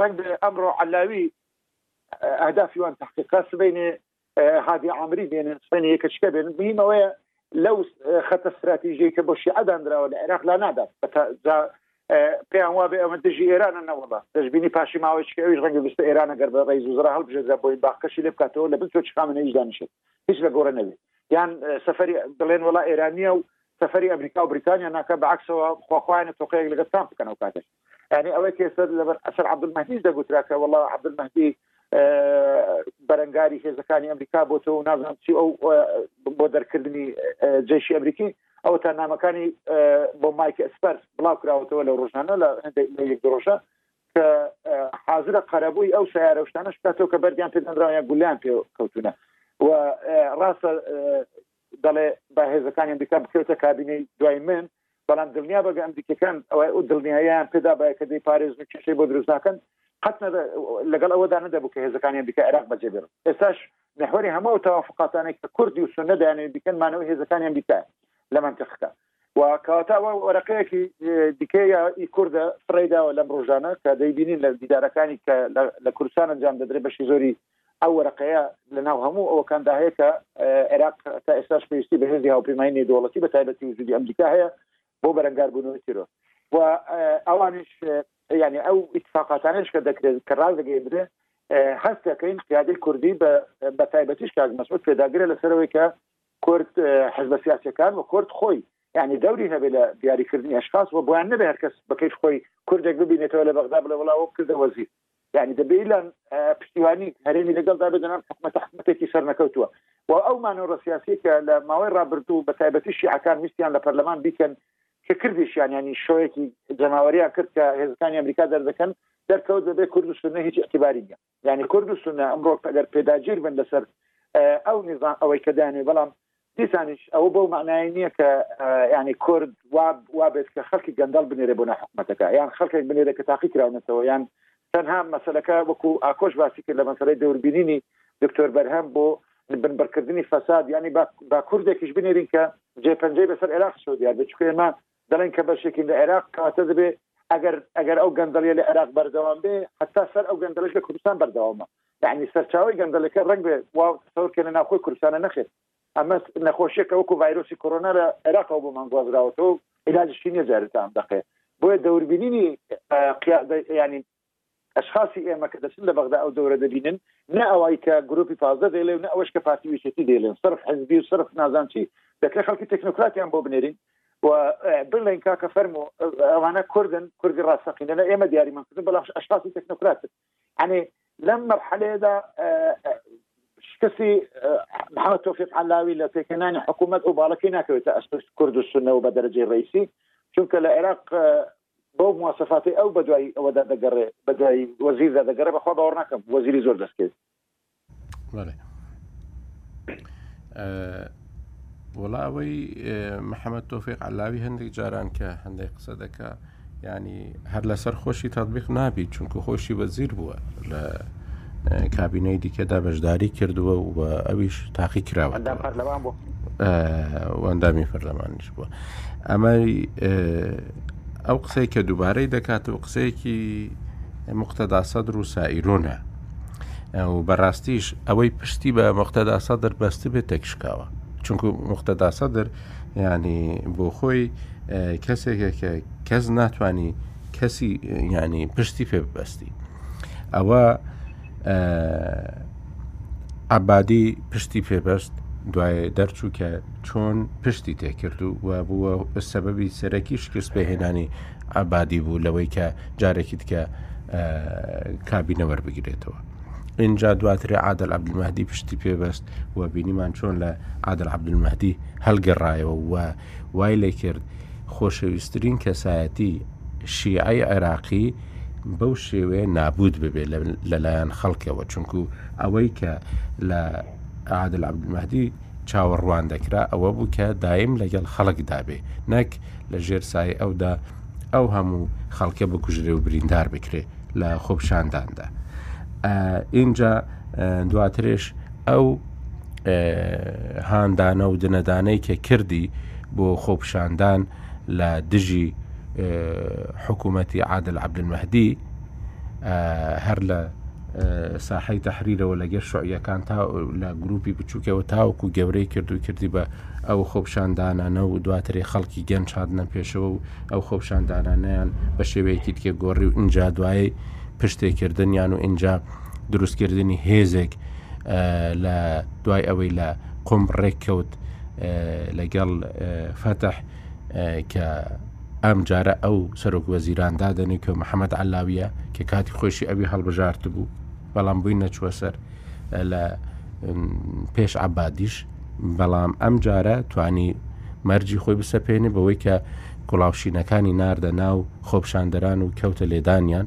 [SPEAKER 2] رەنگ بێ ئەمڕۆ عەلاوی ئەهدافی وان تحقیقا سبەینێ هادی عامری بێنن سبەینێ یەکەچکە بێنن مهم ئەوەیە لەو خەتە استراتیژی کە بۆ شیعە دانراوە لە عێراق لا نادات پێیان وابێ ئەمە دژی ئێرانە نەوەڵە دەشببینی پاشی ماوەیەکی ئەویش ڕەنگە بستە ئێرانە گەر بە ڕێز وزرا هەڵبژێدرا بۆی باقەشی لێ بکاتەوە لە بن تۆ چخامنەویش دانیشێت هیچ لە گۆڕە نەوێت یان سەفری بڵێن وڵا ئێرانیە و سەفری ئەمریکا و بریتانیا ناکە بەعکسەوە خۆخوایانە تۆقەیەک لەگە تام بکەنەوە کاتێک یانی ئەوەی کە سەر لەبەر سەر عبدمەدیش دەگوترا کە وڵا عبدمەدی بەرەنگاری هێزەکانی ئەمریکا بۆ تۆ نازان چی ئەو بۆ دەرکردنی جێشی ئەمریکی ئەوە تا نامەکانی بۆ مایک ئەسپەر بڵاو کراوەتەوە لە ڕژانە لە یەک درۆژە کە حاضرە قەرەبووی ئەو سیارە شتانە شکاتەوە کە بەردیان پێدانراوە گولیان پێ کەوتونە و ڕاستە دەڵێ با هێزەکانی ئەمریکا بکەوێتە کابینەی دوای من بەڵام دڵنیا بەگە ئەمریکەکان ئەو دڵنیایان پێدا باە کە دەی پارێز و کێشەی بۆ دروست ناکەن قەت لەگەڵ ئەوەدا نەدەبوو کە هێزەکانی ئەمریکا عێراق بەجێ بێن ئێستاش نەهۆری هەموو تاوافقاتانێک کە کوردی و سنە دایانێ بیکەن مانەوەی هێزەکانی ئەمریکا لە منتیقەکە و کەواتە ئەوە وەرەقەیەکی دیکەیە ئی کوردە فڕێی داوە لەم ڕۆژانە کە دەیبینین لە دیدارەکانی کە لە کوردستان ئەنجام دەدرێت بەشی زۆری ئەو وەرەقەیە لە ناو هەموو ئەوەکاندا هەیە کە عێراق تا ئێستاش پێویستی بە هێزی هاوپەیمانی نێودەوڵەتی بە تایبەتی وجودی ئەمریکا هەیە بۆ بەرەنگاربوونەوەی تیرۆر و ئەوانش یعنی ئەو اتفاقاتانش کە دەکرێت کە ڕاز دەگەیندرێت هەست دەکەین قیادی کوردی بە تایبەتیش کاک مەسعود پێداگرە لەسەرەوەی کە کورد حزبە سیاسیەکان و کورد خۆی یعنی دەوری هەبێ لە دیاری کردنی ئەشخاص و بۆیان نەبێ هەرکەس بەکەیف خۆی کوردێک ببینێتەوە لە بەغدا بڵێ وڵا وەک کردە وەزیر یعنی دەبێ لە پشتیوانی هەرێمی لەگەڵ دا بدەنان حکومەتە حکومەتێکی سەرنەکەوتووە و ئەو مانۆرە سیاسی کە لە ماوەی ڕابردوو بە تایبەتی شیعەکان ویستیان لە پەرلەمان بیکەن کە کردیشیان ینی شوەیەکی جەماوەریان کرد کە هێزەکانی ئەمریکا دەردەکەن دەرکەوت بەبێ کورد و سنە هیچ اعتباری نیە یانی کورد و سونە ئەمڕۆ ئەگەر پێداگیر بن لەسەر ئەو نیزام ئەوەی کە دانێ بەڵام دیسانیش ئەوە بەو معنای نییە کە یعنی کورد وابێت کە خەڵکی گەندەڵ بنێرە بۆ ناحکومەتەکە یان خەڵکێک بنێرە کە تاقی کراونەتەوە یان تەنها مەسلەکە وەکو ئاکۆش باسی کرد لە مەسلەی دەوربینینی دکتۆر بەرهەم بۆ بنبڕکردنی فەساد ینی با کوردێکیش بنێرین کە جێپەنجەی بەسەر عێراق شۆ دیار بچکێمە دەڵێن کە بەشێکین لە عێراق، کەواتە دەبێت ئەگەر ئەگەر ئەو گەندەڵیە لە عێراق بەردەوام بێ هەتا سەر ئەو گەندەڵیش لە کوردستان بەردەوامە یعنی سەرچاوی گەندەڵەکە ڕەنگ بێ وا تەسەور کە لە ناوخۆی کوردستانە نەخێت ئەمە نەخۆشیەکە وەکو ڤایرۆسی کۆرۆنا لە عێراقەوە بۆمان گوازراوەتەوە علاجشی نیە جارتان دەقێ بۆیە دەوربینینی ینی ئەشخاسی ئێمە کە دەچن لە بەغدا ئەو دەورە دەبینن، نە ئەوەی کە گروپی پازدە دەیڵێ و نە ئەوەش کە پارتی و یەکێتی دەیڵێن، سەرف حزبی و سەرف نازانم چی، دەکرێ خەڵکی تەکنۆکراتیان بۆ بنێرین و بڵێین کاکە فەرموو ئەوانە کوردن، کوردی ڕاستەقینەن، ئێمە دیاریمان کردوون، بەڵام ئەشخاسی تەکنۆکراتن. یانی لەم مەرحەلەیەدا شکستی محەمەد تۆفیق عەلاوی لە پێکهێنانی حکوومەت ئۆباڵەکەی ناکەوێتە ئەست کورد و سونە و بە دەرەجەی ڕیسی، چونکە لە عێراق بەو مواسەفاتەی ئەو بەدوای ئەوەدا دەگەڕێ بەدوای وەزیردا دەگەڕێ بەخوا باوەڕ ناکەم وەزیری زۆر دەستکەوێت
[SPEAKER 1] وڵا ئەوەی محەممەد تۆفیق علاوی هەندێک جاران کە هەندێک قسە دەکە ینی هەر لەسەر خۆشی تاتبیق نابیت چونکە خۆشی بەزیر بووە لە کابینەی دیکەدا بەشداری کردووە و ئەویش تاقی کراوە ئەندامی پەرلەمانش گرتبووە ئەمەی ئەو قسەی کە دووبارەی دەکات و قسەیەکی مختدا سەدر و سائیرۆنە و بەڕاستیش ئەوەی پشتی بە مختدا سەدر بەست بێت تێکشکاوە چونکو مختدا سەدر ینی بۆ خۆی کەسێکە کە کەس ناتانی کەسی ینی پشتی پێ ببەستی ئەوە عەبادی پشتی پێبەست دوای دەرچوو کە چۆن پشتی تێکرد و و بووە سەبەبی سەرەکی شکست پێهێنانی عبادی بوو لەوەی کە جارێکی دیکە کابینەوەەر بگرێتەوە. اینجا دواترێ عادل عبدمەدی پشتی پێبەست و بینیمان چۆن لە عادل عبدمەدی هەلگەڕایەوە و وای لێ کرد خۆشەویسترین کەسایەتی شیعەی عێراقی بەو شێوەیە نابوت ببێ لەلایەن خەڵکەوە چونکو ئەوەی کە لە عادل عبدمەدی چاوەڕوان دەکرا ئەوە بوو کە دایم لەگەڵ خەڵک دابێ نەک لە ژێر سای ئەودا ئەو هەموو خەڵکە بکوژرێ و بریندار بکرێ لە خۆپشانداندا ئینجا دواترێش ئەو هاندانە و دنەدانەی کە کردی بۆ خۆپشاندان لە دژی حکوومەتی عادل عبدمەهدی هەر لە ساحەی تەحریرەوە لەگەر شعیەکان تا لە گروپی بچووکەوە تاوەکو و گەورەی کرد و کردی بە ئەو خۆپشاندانانە و دواترێ خەڵکی گەن چادنە پێشەوە و ئەو خۆپشاندانانیان بە شێوەیەکی تکە گۆڕی و ئینجا دوایی پشتێکردنیان و ئینجا دروستکردنی هێزێک لە دوای ئەوەی لە قۆم ڕێککەوت لەگەڵ فەتح کە ئەم جارە ئەو سەرۆک وەزیران دادەنێ کە محەممەد علاویە کە کاتی خۆشی ئەوی هەڵبژارت بوو بەڵام بووی نەچووە سەر لە پێش عبادیش بەڵام ئەم جارە توانی مەرجی خۆی بسەپێنێ بەوەی کە گوڵاوشینەکانی ناردە ناو خۆپشاندەران و کەوتە لێدانیان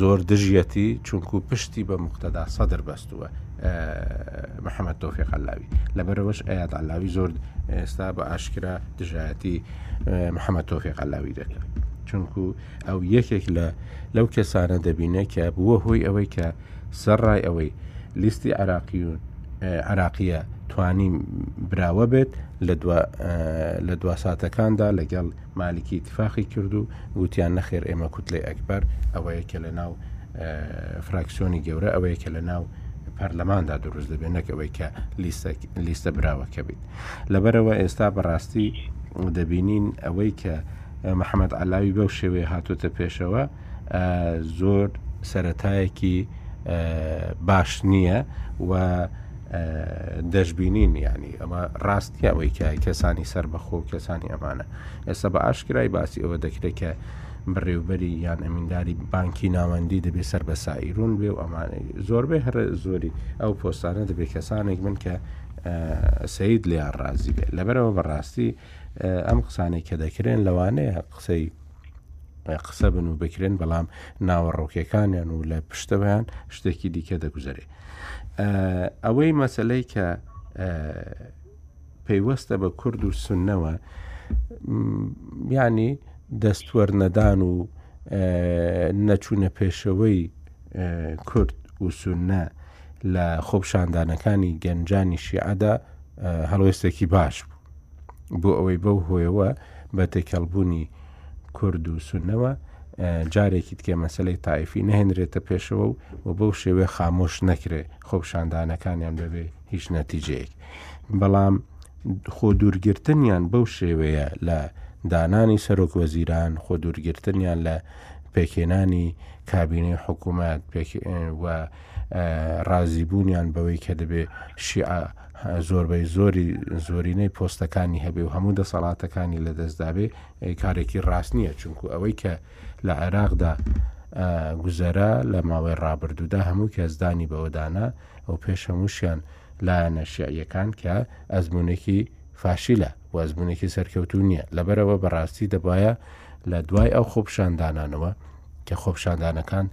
[SPEAKER 1] زۆر دژیەتی چونکو پشتی بە مختدا سەدر بەستووە محەممەد تۆفێق علاوی لەبەرەوەش ئەیاد علاوی زۆر ئێستا بە ئاشکرا دژایەتی محەممەد تۆفێق علاوی دەکات چونکو ئەو یەکێک لە لەو کەسانە دەبینێ کە بووە هۆی ئەوەی کە سەر ڕای ئەوەی لیستی عراقیون عراقیە توانی براوە بێت لە دوا ساتەکاندا لەگەڵ مالکی ئیتفاقی کرد و گوتیان نەخێر ئێمە کوتلەی ئەکبەر ئەوەیە کە لە ناو فراکسیۆنی گەورە ئەوەیە کە لە ناو پەرلەماندا دروست دەبێت نەک ئەوەی کە لیستە براوەکە بیت لەبەرەوە ئێستا بەڕاستی دەبینین ئەوەی کە محەممەد علاوی بەو شێوێ هاتوتە پێشەوە زۆر سەتایەکی باش نییە و دەشببینین ینی ئەمە ڕاستیە ئەوەی کە کەسانی سەر بەخۆ و کەسانی ئەمانە ئێستا بە ئاشکرای باسی ئەوە دەکرێت کە بڕێوبەری یان ئەمینداری بانکی ناوەندی دەبێت سەر بە سائیرون بێ و ئەمانەی زۆربەی هەر زۆری ئەو پۆستانە دەبێت کەسانێک من کە سعید لیان ڕازی بێت لەبەرەوە بەڕاستی ئەم قسانێک کە دەکرێن لەوانەیە قسەی قسە بن و بکرێن بەڵام ناوەڕۆکەکانیان و لە پشتەوەیان شتێکی دیکە دەگوزارێت ئەوەی مەسلەی کە پەیوەستە بە کورد و سنەوە ینی دەستوەر نەدان و نەچوونە پێشەوەی کورد و سنە لە خۆپشاندانەکانی گەنجانی شیعەدا هەڵوێستێکی باش بوو بۆ ئەوەی بەو هۆیەوە بە تێکەڵبوونی کورد و سنەوە جارێکی تکێ مەسلەی تایفی نەهێنرێتە پێشەوە و و بەو شێوێ خامۆش نەکرێ خۆپشاندانەکانیان بەبێ هیچ نەتیجەیەک بەڵام خۆ دوورگرتنیان بەو شێوەیە لە دانانی سەرۆک وەزیران خۆ دوورگرتنیان لە پێکێنانی کابینەی حکوومەت و ڕازیبوونیان بەوەی کە دەبێ شیعە زۆربەی زۆری زۆرینەی پۆستەکانی هەبێ و هەموو دەسەڵاتەکانی لەدەستدابێ کارێکی ڕاست نییە چونکو ئەوەی کە لە عێراقدا گوزەرە لە ماوەی ڕابردوودا هەموو کەسدانی بەوەدانا ئەو پێش هەمووشیان لایەنە شعیەکان کە ئەزمونێکی فاشیلە وەزبوونێکی سەرکەوتو نییە لەبەرەوە بەڕاستی دەبایە لە دوای ئەو خۆپشاندانانەوە کە خۆپشاندانەکان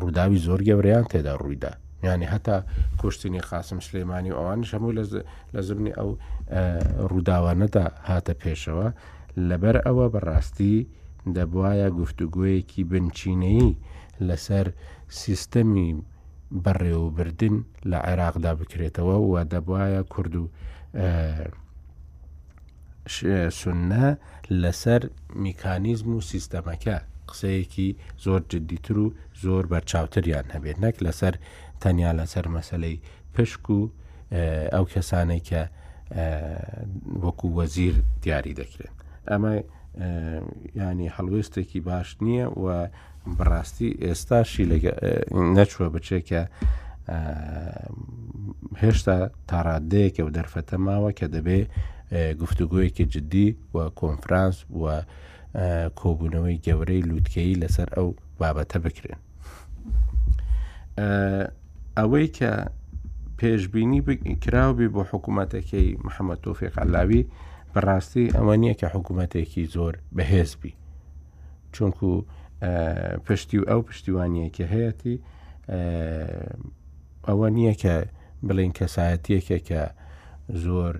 [SPEAKER 1] ڕووداوی زۆر گەورەیان تێدا ڕوویدا یعنی هەتا کوشتنی قاسم سلێمانی و ئەوانش هەموو لە زمنی ئەو ڕووداوانەدا هاتە پێشەوە لەبەر ئەوە بەڕاستی دەبواە گفتوگویەکی بنچینەیی لەسەر سیستەمی بەڕێوەبردن لە عێراقدا بکرێتەوە و دەبواە کورد و سوننە لەسەر میکانیزم و سیستەمەکە قسەیەکی زۆر جددیتر و زۆر بەرچاوتریان هەبێت نەک لەسەر تەنیا لەسەر مەسلەی پشک و ئەو کەسانەی کە وەکو وەزیر دیاری دەکرێن ئەمە ینی هەڵوێستێکی باش نییە و بەڕاستی ئێستاشی لەگە نەچوە بچێ کە هێشتا تاڕادەیەکە و دەرفەتە ماوە کە دەبێ گفتوگویەکی جددی و کۆنفرانس و کۆبوونەوەی گەورەی لووتکەی لەسەر ئەو بابەتە بکرێن ئەوەی کە پێشببینی کراوبی بۆ حکوومەتەکەی محەممە تۆفێق علاوی بەڕاستی ئەوە نییە کە حکوومەتێکی زۆر بەهێزبی چونکو پشتی و ئەو پشتیوانیە کە هەیەی ئەوە نییە کە بڵین کەسایەتیەکە کە زۆر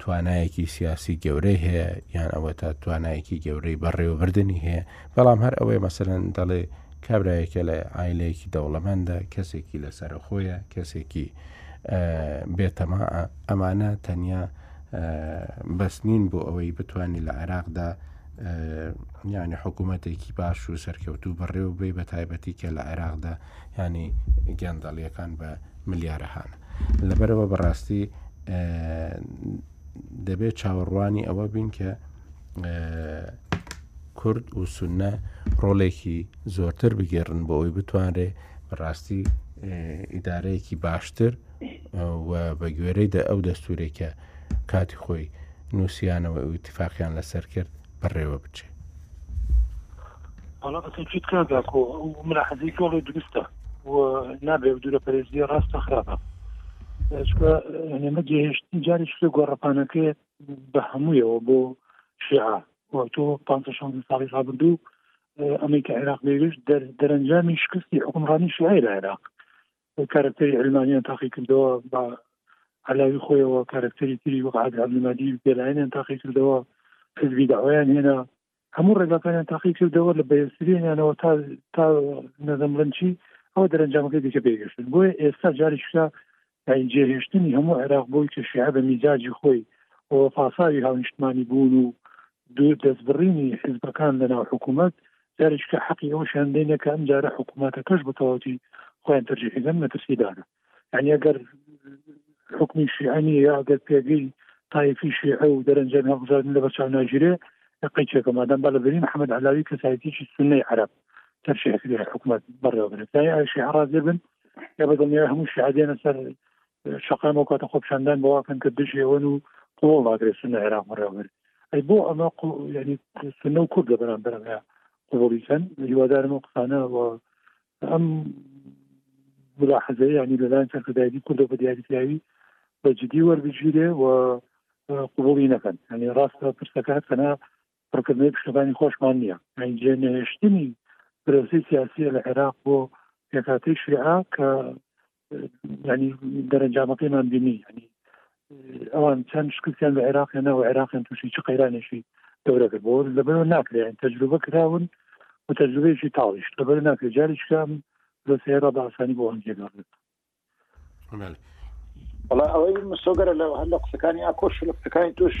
[SPEAKER 1] توانایەکی سیاسی گەورەی هەیە یان ئەوە تا توانایەکی گەورەی بەڕێوەبردننی هەیە بەڵام هەر ئەوەی مەسەرەن دەڵێ کابراایەکە لە ئایلەیەکی دەوڵەمەندە کەسێکی لەسەر خۆیە کەسێکی بێتەما ئەمانە تەنیا بەسنین بۆ ئەوەی بتانی لە عێراقدا یانی حکوومەتێکی باش و سەرکەوتوو بەڕێوە بێ بە تایبەتی کە لە عێراقدا ینی گەندەڵیەکان بە ملیارەهان لەبەرەوە بەڕاستی دەبێت چاوەڕوانی ئەوە بین کە کورد و سنە ڕۆڵێکی زۆرتر بگێڕن بۆ ئەوی بتوانرێ بەڕاستی ئیدارەیەکی باشتر و بە گوێرەی دە ئەو دەستورێکە کاتی خۆی نووسیانەوە و ئیتفاقیان لەسەر کرد بەڕێوە بچێ
[SPEAKER 3] بەڵا ئەسەکیت کاگاکۆ ئەو مراحەزی تۆڵی دروستە و نابێ دوورە پەرێزیە ڕاستە خراپە چکە ئەمە جێهێشت جاری شتە گۆڕەپانەکەی بە هەموویەوە بۆ شێعە تۆ پ ساڵی ڕابردوو ئەمریکا عێراق دەویشت دەرەنجامی شکستی حکومڕانی شوعی لە عێراق کارەکتەری عەلمانیان تاقی کردەوە بە علاوی خۆیەوە کارەکتەری تری وقعات عبدالمادی بێلایەنیان تاقی کردەوە حزبی داوایان هێنا هەموو ڕێگاکانیان تاقی کردەوە لە بەسریانەوە تا تا نەزەمڵن چی ئەوە دەرەنجامەکە دیکە پێگەشتن بۆیە ئێستا جاری شکا جێهێشتنی هەموو عێراق بۆی کە شیع بە میزاجی خۆی و پاساوی هاونیشتمانی بوون و دوو دەستبڕینی حزبەکان لە ناو حکوومەت جارێکی کە حەقی ئەوشیان دێنێ کە ئەم جارە حکوومەتەکەش بەتەواتی خۆیان تەرجیحیدەن مەترسیدارە یعنی ئەگەر حکومی شیعانی یا ئەگەر پێگەی تایفی شیعە و دەرەنجام هەڵبژاردن لە بەرچاو ناگیرێ قەیچێکە مادەم بە لەبری محەممەد علاوی کەسایەتیی سنەی عرب تەرشیحکرێ حکوومەت بەڕێوەبرێت ئاشی عراز بن یا بەدڵنیا هەموو شعادێنە سەر شەقام ئەو کاتە خۆپشاندان بەواکەن کە دژ ئێوەن و قوڵ ناگرێت سنە عێراق بەڕێوەبەر ئەی بۆ ئەمە ینی سنە و کورد لە بەرامبەر ئەمە قوڵیکەن هیوادارم ئەو قسانە ئەم بلا حەزەیە ینی لەلایەن سەرکردایەتی کوردەوە بە دیاریکراوی بە جدی وەربگیرێ و قوبڵی نەکەن ئەنی ڕاستە پرسەکە تەنها پڕکردنەوەی پشتەکانی خۆشمان نییە ئەنجێ نەهێشتنی پرۆسی سیاسیە لە عێراق بۆ پێکاتی شێعە کە ینی دەرەنجامەکەیمان بینی ینی ئەوان چەند شکستیان لە عێراقیان ناو عێراقیان تووشی چ قەیرانێکی گەورەکە بۆ لەبەر ناکرێن تەجروبە کراون و تەجروبێکی تاڵیش لەبەر ناکرێت جاریشکان لە سێرا بە ئاسانی بۆ ئەنجێگەڕێت بەڵا
[SPEAKER 2] ئەوەی مسۆگەرە لە هەر لە قسەکانی ئاکۆش لە قسەکانی توش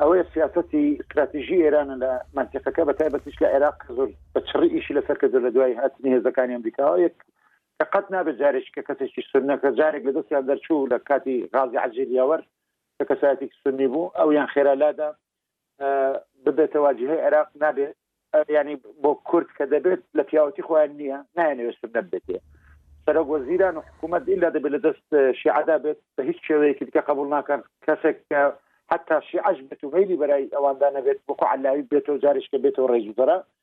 [SPEAKER 2] ئەوەیە سیاستی استراتیژی ئێرانە لە منتیقەکە بە تایبەتیش لە عێراق زۆر بە چڕی ئیشی لەسەر کە زۆر لە دوای هاتنی هێزەکانی ئەمریکاوە یەک کە قەت نابێت جارێکیکە کەسێکی سوننە کە جارێک لە دەستیان دەرچوو لە کاتی غازی عەجێل یاوەر کە کەسایەتێکی سوننی بوو ئەویان خێرا لادا ببێتە واجهەی عێراق نابێت ینی بۆ کورد کە دەبێت لە پیاوەتی خۆیان نییە نایەنەوێت سوننەت بێتێ سەرۆک وەزیران و حکوومەت ئیلا دەبێت لە دەست شیعدا بێت بە هیچ شێوەیەکی دیکە قبول ناکەن کەسێک کە حتا شیعش بێت و مەلی بەرای ئەواندا نەبێت بکو علاوی بێتەوە جارشکە بێتەوە ڕێزوزەرا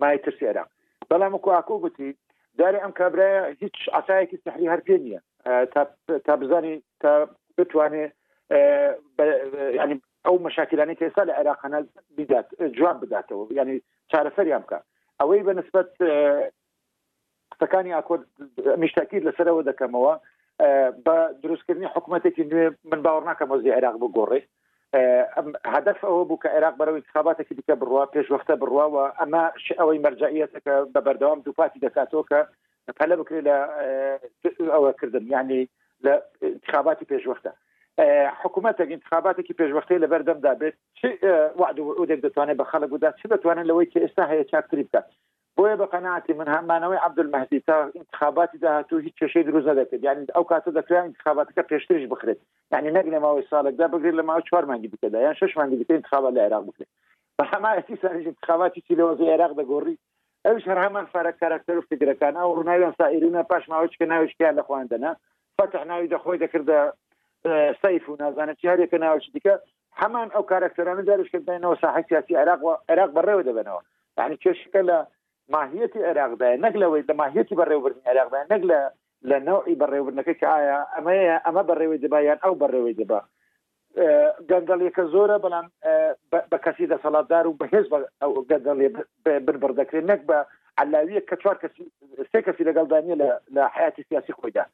[SPEAKER 2] مای ترسی عێراق بەڵام وەکو ئاکۆ گوتی جارێ ئەم کابرایە هیچ عسایەکی سحری هەر پێ نییە تا بزانانی تا بتوانێ ینی ئەو مەشاکرانی کە ئێستا لە عێراقەنە بدات جواب بداتەوە ینی چارەسەریان بکە ئەوەی بە نسبت قسەکانی ئاکۆرد ئەمیش تاکید لەسەرەوە دەکەمەوە بە دروستکردنی حکوومەتێکی نوێ من باوەڕ ناکەم وەزی عێراق بگۆڕێ هەدەف ئەوە بوو کە عێراق بەرەوەی انتخاباتێکی دیکە بڕوا پێشوەختە بڕواوە ئەمە ئەوەی مەرجعەتەکە بە بەردەوام دووپاتی دەکاتەوە کە پەلە بکرێ لە ئەوەکردن یعنی لە انتخاباتی پێشوەختە حکوومەتێک انتخاباتێکی پێشوەختەی لە بەردەمدا بێت وعد و عودێک دەتوانێت بە خەڵک بدا چ دەتوانێت لەوەی کە ئێستا هەیە چاکتری بکات بۆیە بە قەناعەتی من هە مانەوەی عەبدولمەهدی تا ئینتخاباتی داهاتوو هیچ کێشەی دروست نەدەکرد یانی ئەو کاتە دەکرا ئینتخاباتەکە پێشتریش بخرێت یانی نەک لە ماوەی ساڵێکدا بگرێت لە ماوەی چوار مانگی دیکەدا یان شش مانگی دیکە ئینتخابات لە عێراق بکرێت بە هەمایەتی سەرژ ئینتخاباتیی لە وەزی عێراق دەگۆڕی ئەوش هەر هەمان فارە کاراکتەر و فکرەکان ئەو ڕووناویان سائیرینە پاش ماوەچکە ناویشکیان لە خۆیان دەنا فەتح ناوی دەخۆی دەکردە سەیف و نازانە چی هەرێکە ناوەشی دیکە هەمان ئەو کارەکتەرانە جارێکتر دێنەوە ساحەی سیاسی عێراق و عێراق بەڕێوە دەبەنەوە یعنی کێشەکە لە ماهیەتی عێراقدایە نەک لەوەی لە ماهیەتی بەڕێوەبردنی عێراقدا نەک لە لە نەوعی بەڕێوەبردنەکە کە ئایا ئەمەیە ئەمە بەڕێوەی دەبا یان ئەو بەڕێوەی دەبا گەندەڵیەکە زۆرە بەڵام بە کەسی دەسەڵاتدار و بەهێز گەندەڵێ بنبڕ دەکرێت نەک بە علاویە کە چوار کەسی سێ کەسی لەگەڵدانە لە حیاتی سیاسی خۆیدا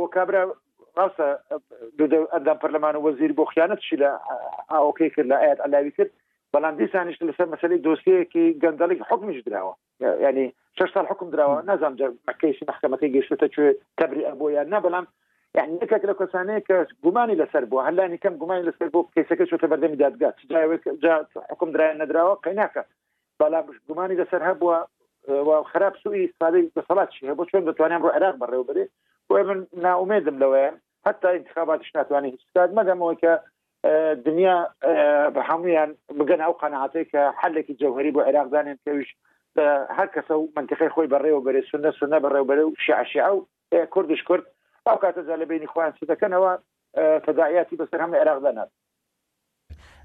[SPEAKER 2] و کابرا ڕاستە ئەندام پەرلەمان و وەزیر بۆ خیانەتشی لە ئاوکەی کرد لە ئاەت علاوی کرد بەڵام دیسانیش لەسەر مەسلی دۆسیەکی گەندەڵی حکمیش دراوە ینی شش سال حکم دراوە نازام مەکەیسی محکمەکەی گەشتە کوێ تەبری ئەبوو یان نا بەڵام یعنی یەکێک لە کەسانەیە کە گومانی لەسەر بووە هەلانی کەم گومانی لەسەر بۆ کەیسەکە چۆتە بەردەمی دادگات جا حکم درای نەدراوە قەیناکە بەڵام گومانی لەسەر هەبووە خراپ سوی ئستادەی دەسەڵاتشی هەبوو چۆن دەتوانێن ڕۆ عراق بەڕێو برێ بۆ من ناومێدم لەوەیە هەتا انتخاباتش ناتوانانی هیچ ستاد مەگەمەوە کە دنیا بە هەمویان بگەن ئەو قەنەعاتەی کە حلێکی جەوهری بۆ عێراق دانێن کەویش هەر کەسە و منتیقی خۆی بەڕێوە بەرێ سنە سنە بەڕێوبەرە و شعشع و کوردش کرد ئەو کاتەجا لە بینی خۆیان چ دەکەنەوە تەداعیاتی بەسەر هەم عێراق دەنات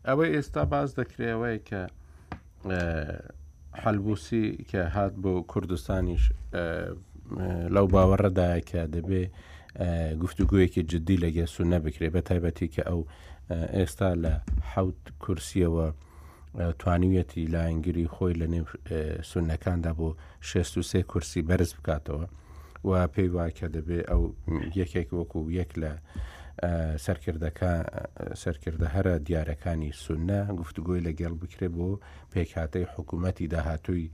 [SPEAKER 1] ئەوەی ئێستا باس دەکرێ ئەوەیە کە حەلبوسی کە هات بۆ کوردستانیش لەو باوەڕەدایە کە دەبێ گفتوگویەکی جددی لەگە سونە بکرێت بە تایبەتی کە ئەو ئێستا لە حوت کورسیەوە توانیویەتی لایەنگری خۆی لە نێو سونەکاندا بۆ 63 کورسی بەرز بکاتەوە و پێی وایە کە دەبێت ئەو یەکێک وەکو یەک لە سەرکردەکە سەرکردە هەرە دیارەکانی سونە گفتوگۆی لەگەڵ بکرێت بۆ پێکهاتەی حکوومەتی داهاتووی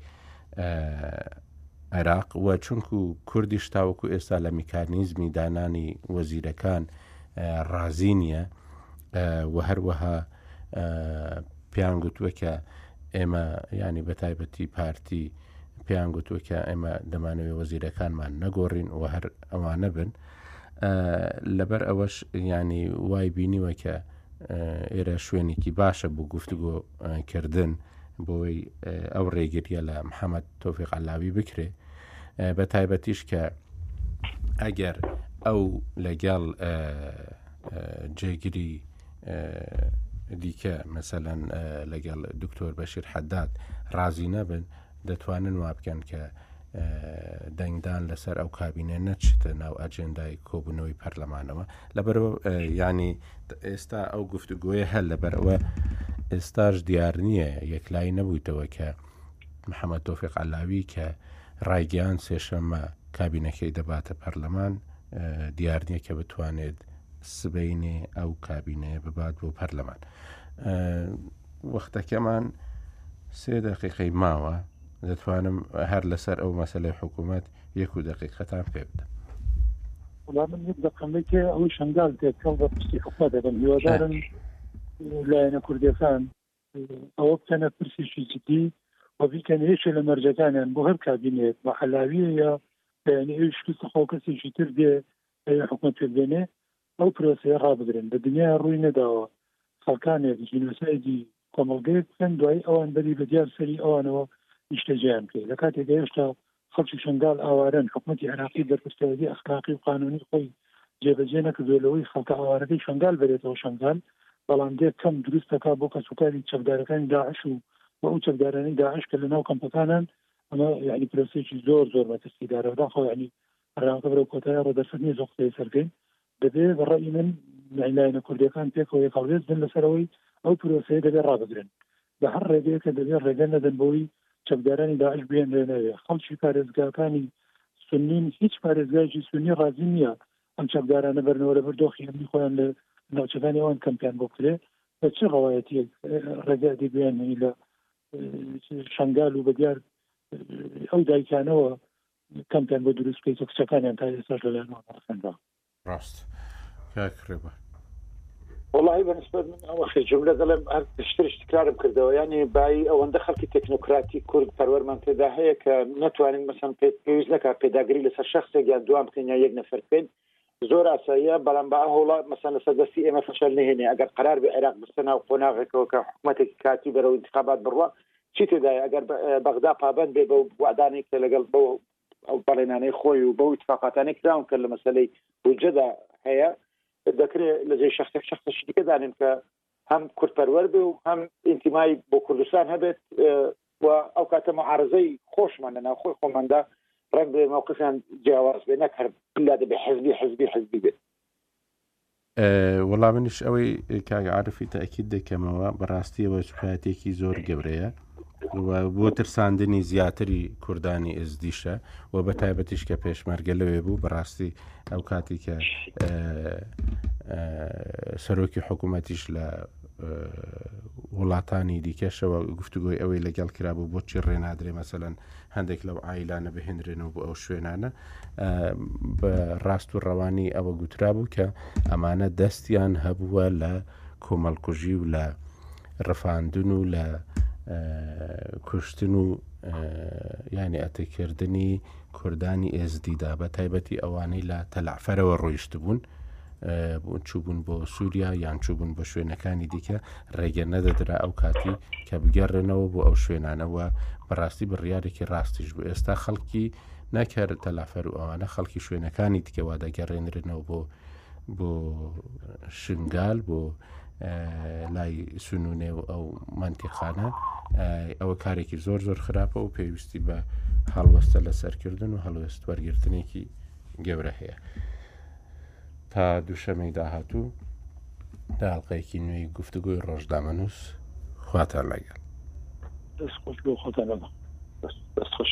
[SPEAKER 1] عێراق و چونکو کوردیش تاوەکو ئێستا لە میکانیزمی دانانی وەزیرەکان ڕازی نییە و هەروەها پێیان گوتووە کە ئێمە ینی بە تایبەتی پارتی پێیان گوتووە کە ئێمە دەمانەوێ وەزیرەکانمان نەگۆڕین و هەر ئەوانە بن لەبەر ئەوەش ینی وای بینیوە کە ئێرە شوێنێکی باشە بۆ گفتوگۆ کردن بۆی ئەو ڕێگریە لە محەممەد تۆفیق علاوی بکرێ بە تایبەتیش کە ئەگەر ئەو لەگەڵ جێگیری دیکە مەسەەن لەگەڵ دکتۆر بەشیر حداد ڕازی نەبن دەتوانن وا بکەن کە دەنگدان لەسەر ئەو کابینە نەچتە ناو ئەجندای کۆبوونەوەی پەرلەمانەوە لەبەرەوە ینی ئێستا ئەو گفتوگوۆیە هەر لەبەرەوە ئێستاش دیار نییە یەکلای نەبوویتەوە کە محەمەد تۆفیق عەلاوی کە ڕایگەیان سێشەممە کابینەکەی دەباتە پەرلەمان دیارنیە کە بتوانێت سبینێ ئەو کابینەیە ببات بۆ پەرلەمان وەختەکەمان سێ دقیقەی ماوە دەتوانم هەر لەسەر ئەو مەسلەی حکوومەت یەک و دقیقەتان پێ بدەم وڵام
[SPEAKER 3] من یەک دەقەمەی تێ ئەوەی شنگال تێکەڵ بە پرسی حکومە دەبن هیوادارن لایەنە کوردەکان ئەوە بکەنە پرسێکی جدی و بیکەن یەکێ لە مەرجەکانیان بۆ هەر کابینێت بە علاویە یا بەیانی ئەوی شکست خۆ کەسێکی تر دێ ئەوێ حکومت پێ بدێنێ ئەو پرۆسەیە ڕابگرن بە دنیا ڕووی نەداوە خەڵکانێک جینۆسایدی کۆمەڵگەیەک بکەن دوای ئەوان بەری بە دیار سەری ئەوانەوە نیشتەجیان بکەیت لە کاتێک هێشتا خەڵکی شەنگال ئاوارەن، حکومەتی عێراقی بەرپرسیاریی ئەخلاقی و قانوونی خۆی جێبەجێ نەکردووە لەوەی خەڵکە ئاوارەکەی شەنگال بەرێتەوە شەنگال، بەڵام دێت کەمپ دروست دەکات بۆ کەسوکاری چەکدارەکانی داعش و بۆ ئەو چەکدارانەی داعش کە لەناو کەمپەکانان، ئەمە یەعنی پرۆسەیەکی زۆر زۆر مەترسیدارە، بەداخەوە یەعنی بەرنامەکە بەرەو کۆتایە ڕۆ دەرفەت نییە زۆر قسە لەسەر بکەین، دەبێ بە ڕەئی من یەعنی لایەنە کوردییەکان پێکەوە یەک هەڵوێست بن لەسەر ئەوەی ئەو پرۆسەیە دەبێ ڕابگرن، بە هەر ڕێگەیەکە دەبێت ڕێگە نەدەن بەوەی چەکدارانی داعش بهێنرێنەوێ. خەڵکی پارێزگاکانی سوننین، هیچ پارێزگایەکی سوننی ڕازی نییە ئەم چەکدارانە بەرنەوە لەبەر دۆخی ئەمنی خۆیان لە ناوچەکانی ئەوان کەمپیان بۆ بکرێ. بە چ ڕەوایەتییەک ڕێگە ئەدەی بیانهێنی لە شەنگال و بەدیار ئەو دایکانەوە کەمپیان بۆ دروست بکەیت و کچەکانیان تا ئێستاش لەلایەنەوە نەڕەخێنراوە؟
[SPEAKER 1] ڕاست کاک
[SPEAKER 2] ڕێبار. وەڵاهی بەنسبەت من ئەوە خی جملە دەڵێم هەر پشترش تکرارم کردەوە یانی بای ئەوەندە خەڵکی تەکنۆکراتی کورد پەروەرمان تێدا هەیە کە ناتوانین مەسەن پێ پێویست نکات پێداگری لەسەر شخصێک یان دوام بکەین یا یەک نەفەر بکەین زۆر ئاساییە بەڵام بە هەوڵە مەسەن لەسەر دەستی ئێمە فشل نهێنێ ئەگەر قرار بە عێراق بستە ناو قۆناغێکەوە کە حکوومەتێکی کاتی بەرەو انتخابات بڕە چی تێدای ئەگەر بەغدا پابند بێ بە وادانێک کە لەگەڵ بەو ئەو بەڵێنانەی خۆی و بەو اتفاقاتانی کراون کە لە مەسلەی بودجەدا هەیە دەکرێت لە جێ شخصێک شخصە شتیکە دانێن کە هەم کوردپەروەر بێ و هەم ئینتیمای بۆ کوردستان هەبێت و ئەو کاتە معارزەی خۆشمان لە ناوخۆی خۆماندا ڕەنگ بێ مووقفیان جیاواز بێ نەکرد لا دەبێ حزبی حزبی حزبی بێت
[SPEAKER 1] وەڵا منیش ئەوەی کاک عارفی تاکیید دەکەمەوە بەڕاستی ئەوە سوپایەتێکی زۆر گەورەیە بۆ ترساندنی زیاتری کوردانی ئێزدیشە و بە تایبەتیش کە پێشمەرگە لەوێ بوو بەڕاستی ئەو کاتی کە سەرۆکی حکوومەتیش لە وڵاتانی دیکەشەوە گفتوگوۆی ئەوەی لەگەڵ کرابوو بۆچی ڕێنادرێ مەسەەن هەندێک لەو ئایلانە بهێنرێنەوە بۆ ئەو شوێنانە بە ڕاست و ڕەوانی ئەوە گوترابوو کە ئەمانە دەستیان هەبووە لە کۆمەڵکوژی و لە ڕفاندن و لە کوشتن و ینی ئەتەکردنی کوردانی ئێزدیدا بە تایبەتی ئەوانەی لە تەلعفەرەوە ڕۆیشت بوون چوبوون بۆ سووریا یان چوبوون بە شوێنەکانی دیکە ڕێگە نەدەدرا ئەو کاتی کە بگەڕێنەوە بۆ ئەو شوێنانەوە بەڕاستی بڕیارێکی ڕاستیش بوو ئێستا خەڵکی ناکار تەلافەر و ئەوانە خەڵکی شوێنەکانی دیکەوا دەگەڕێنرێنەوە بۆ بۆ شنگال بۆ لای سنوونێ و ئەو منتیقانە ئەوە کارێکی زۆر زۆر خراپە و پێویستی بە هەڵوەستە لەسەرکردن و هەڵوێست وەرگرتنێکی گەورە هەیە. تا دووشەمەی داهاتوو تا ئەڵلقەیەکی نوێی گفتوگۆی ڕۆژنامەنووس خواتان لەگەڵ
[SPEAKER 3] دەست خۆش بۆ خۆتان لەگەڵ دەست خۆش.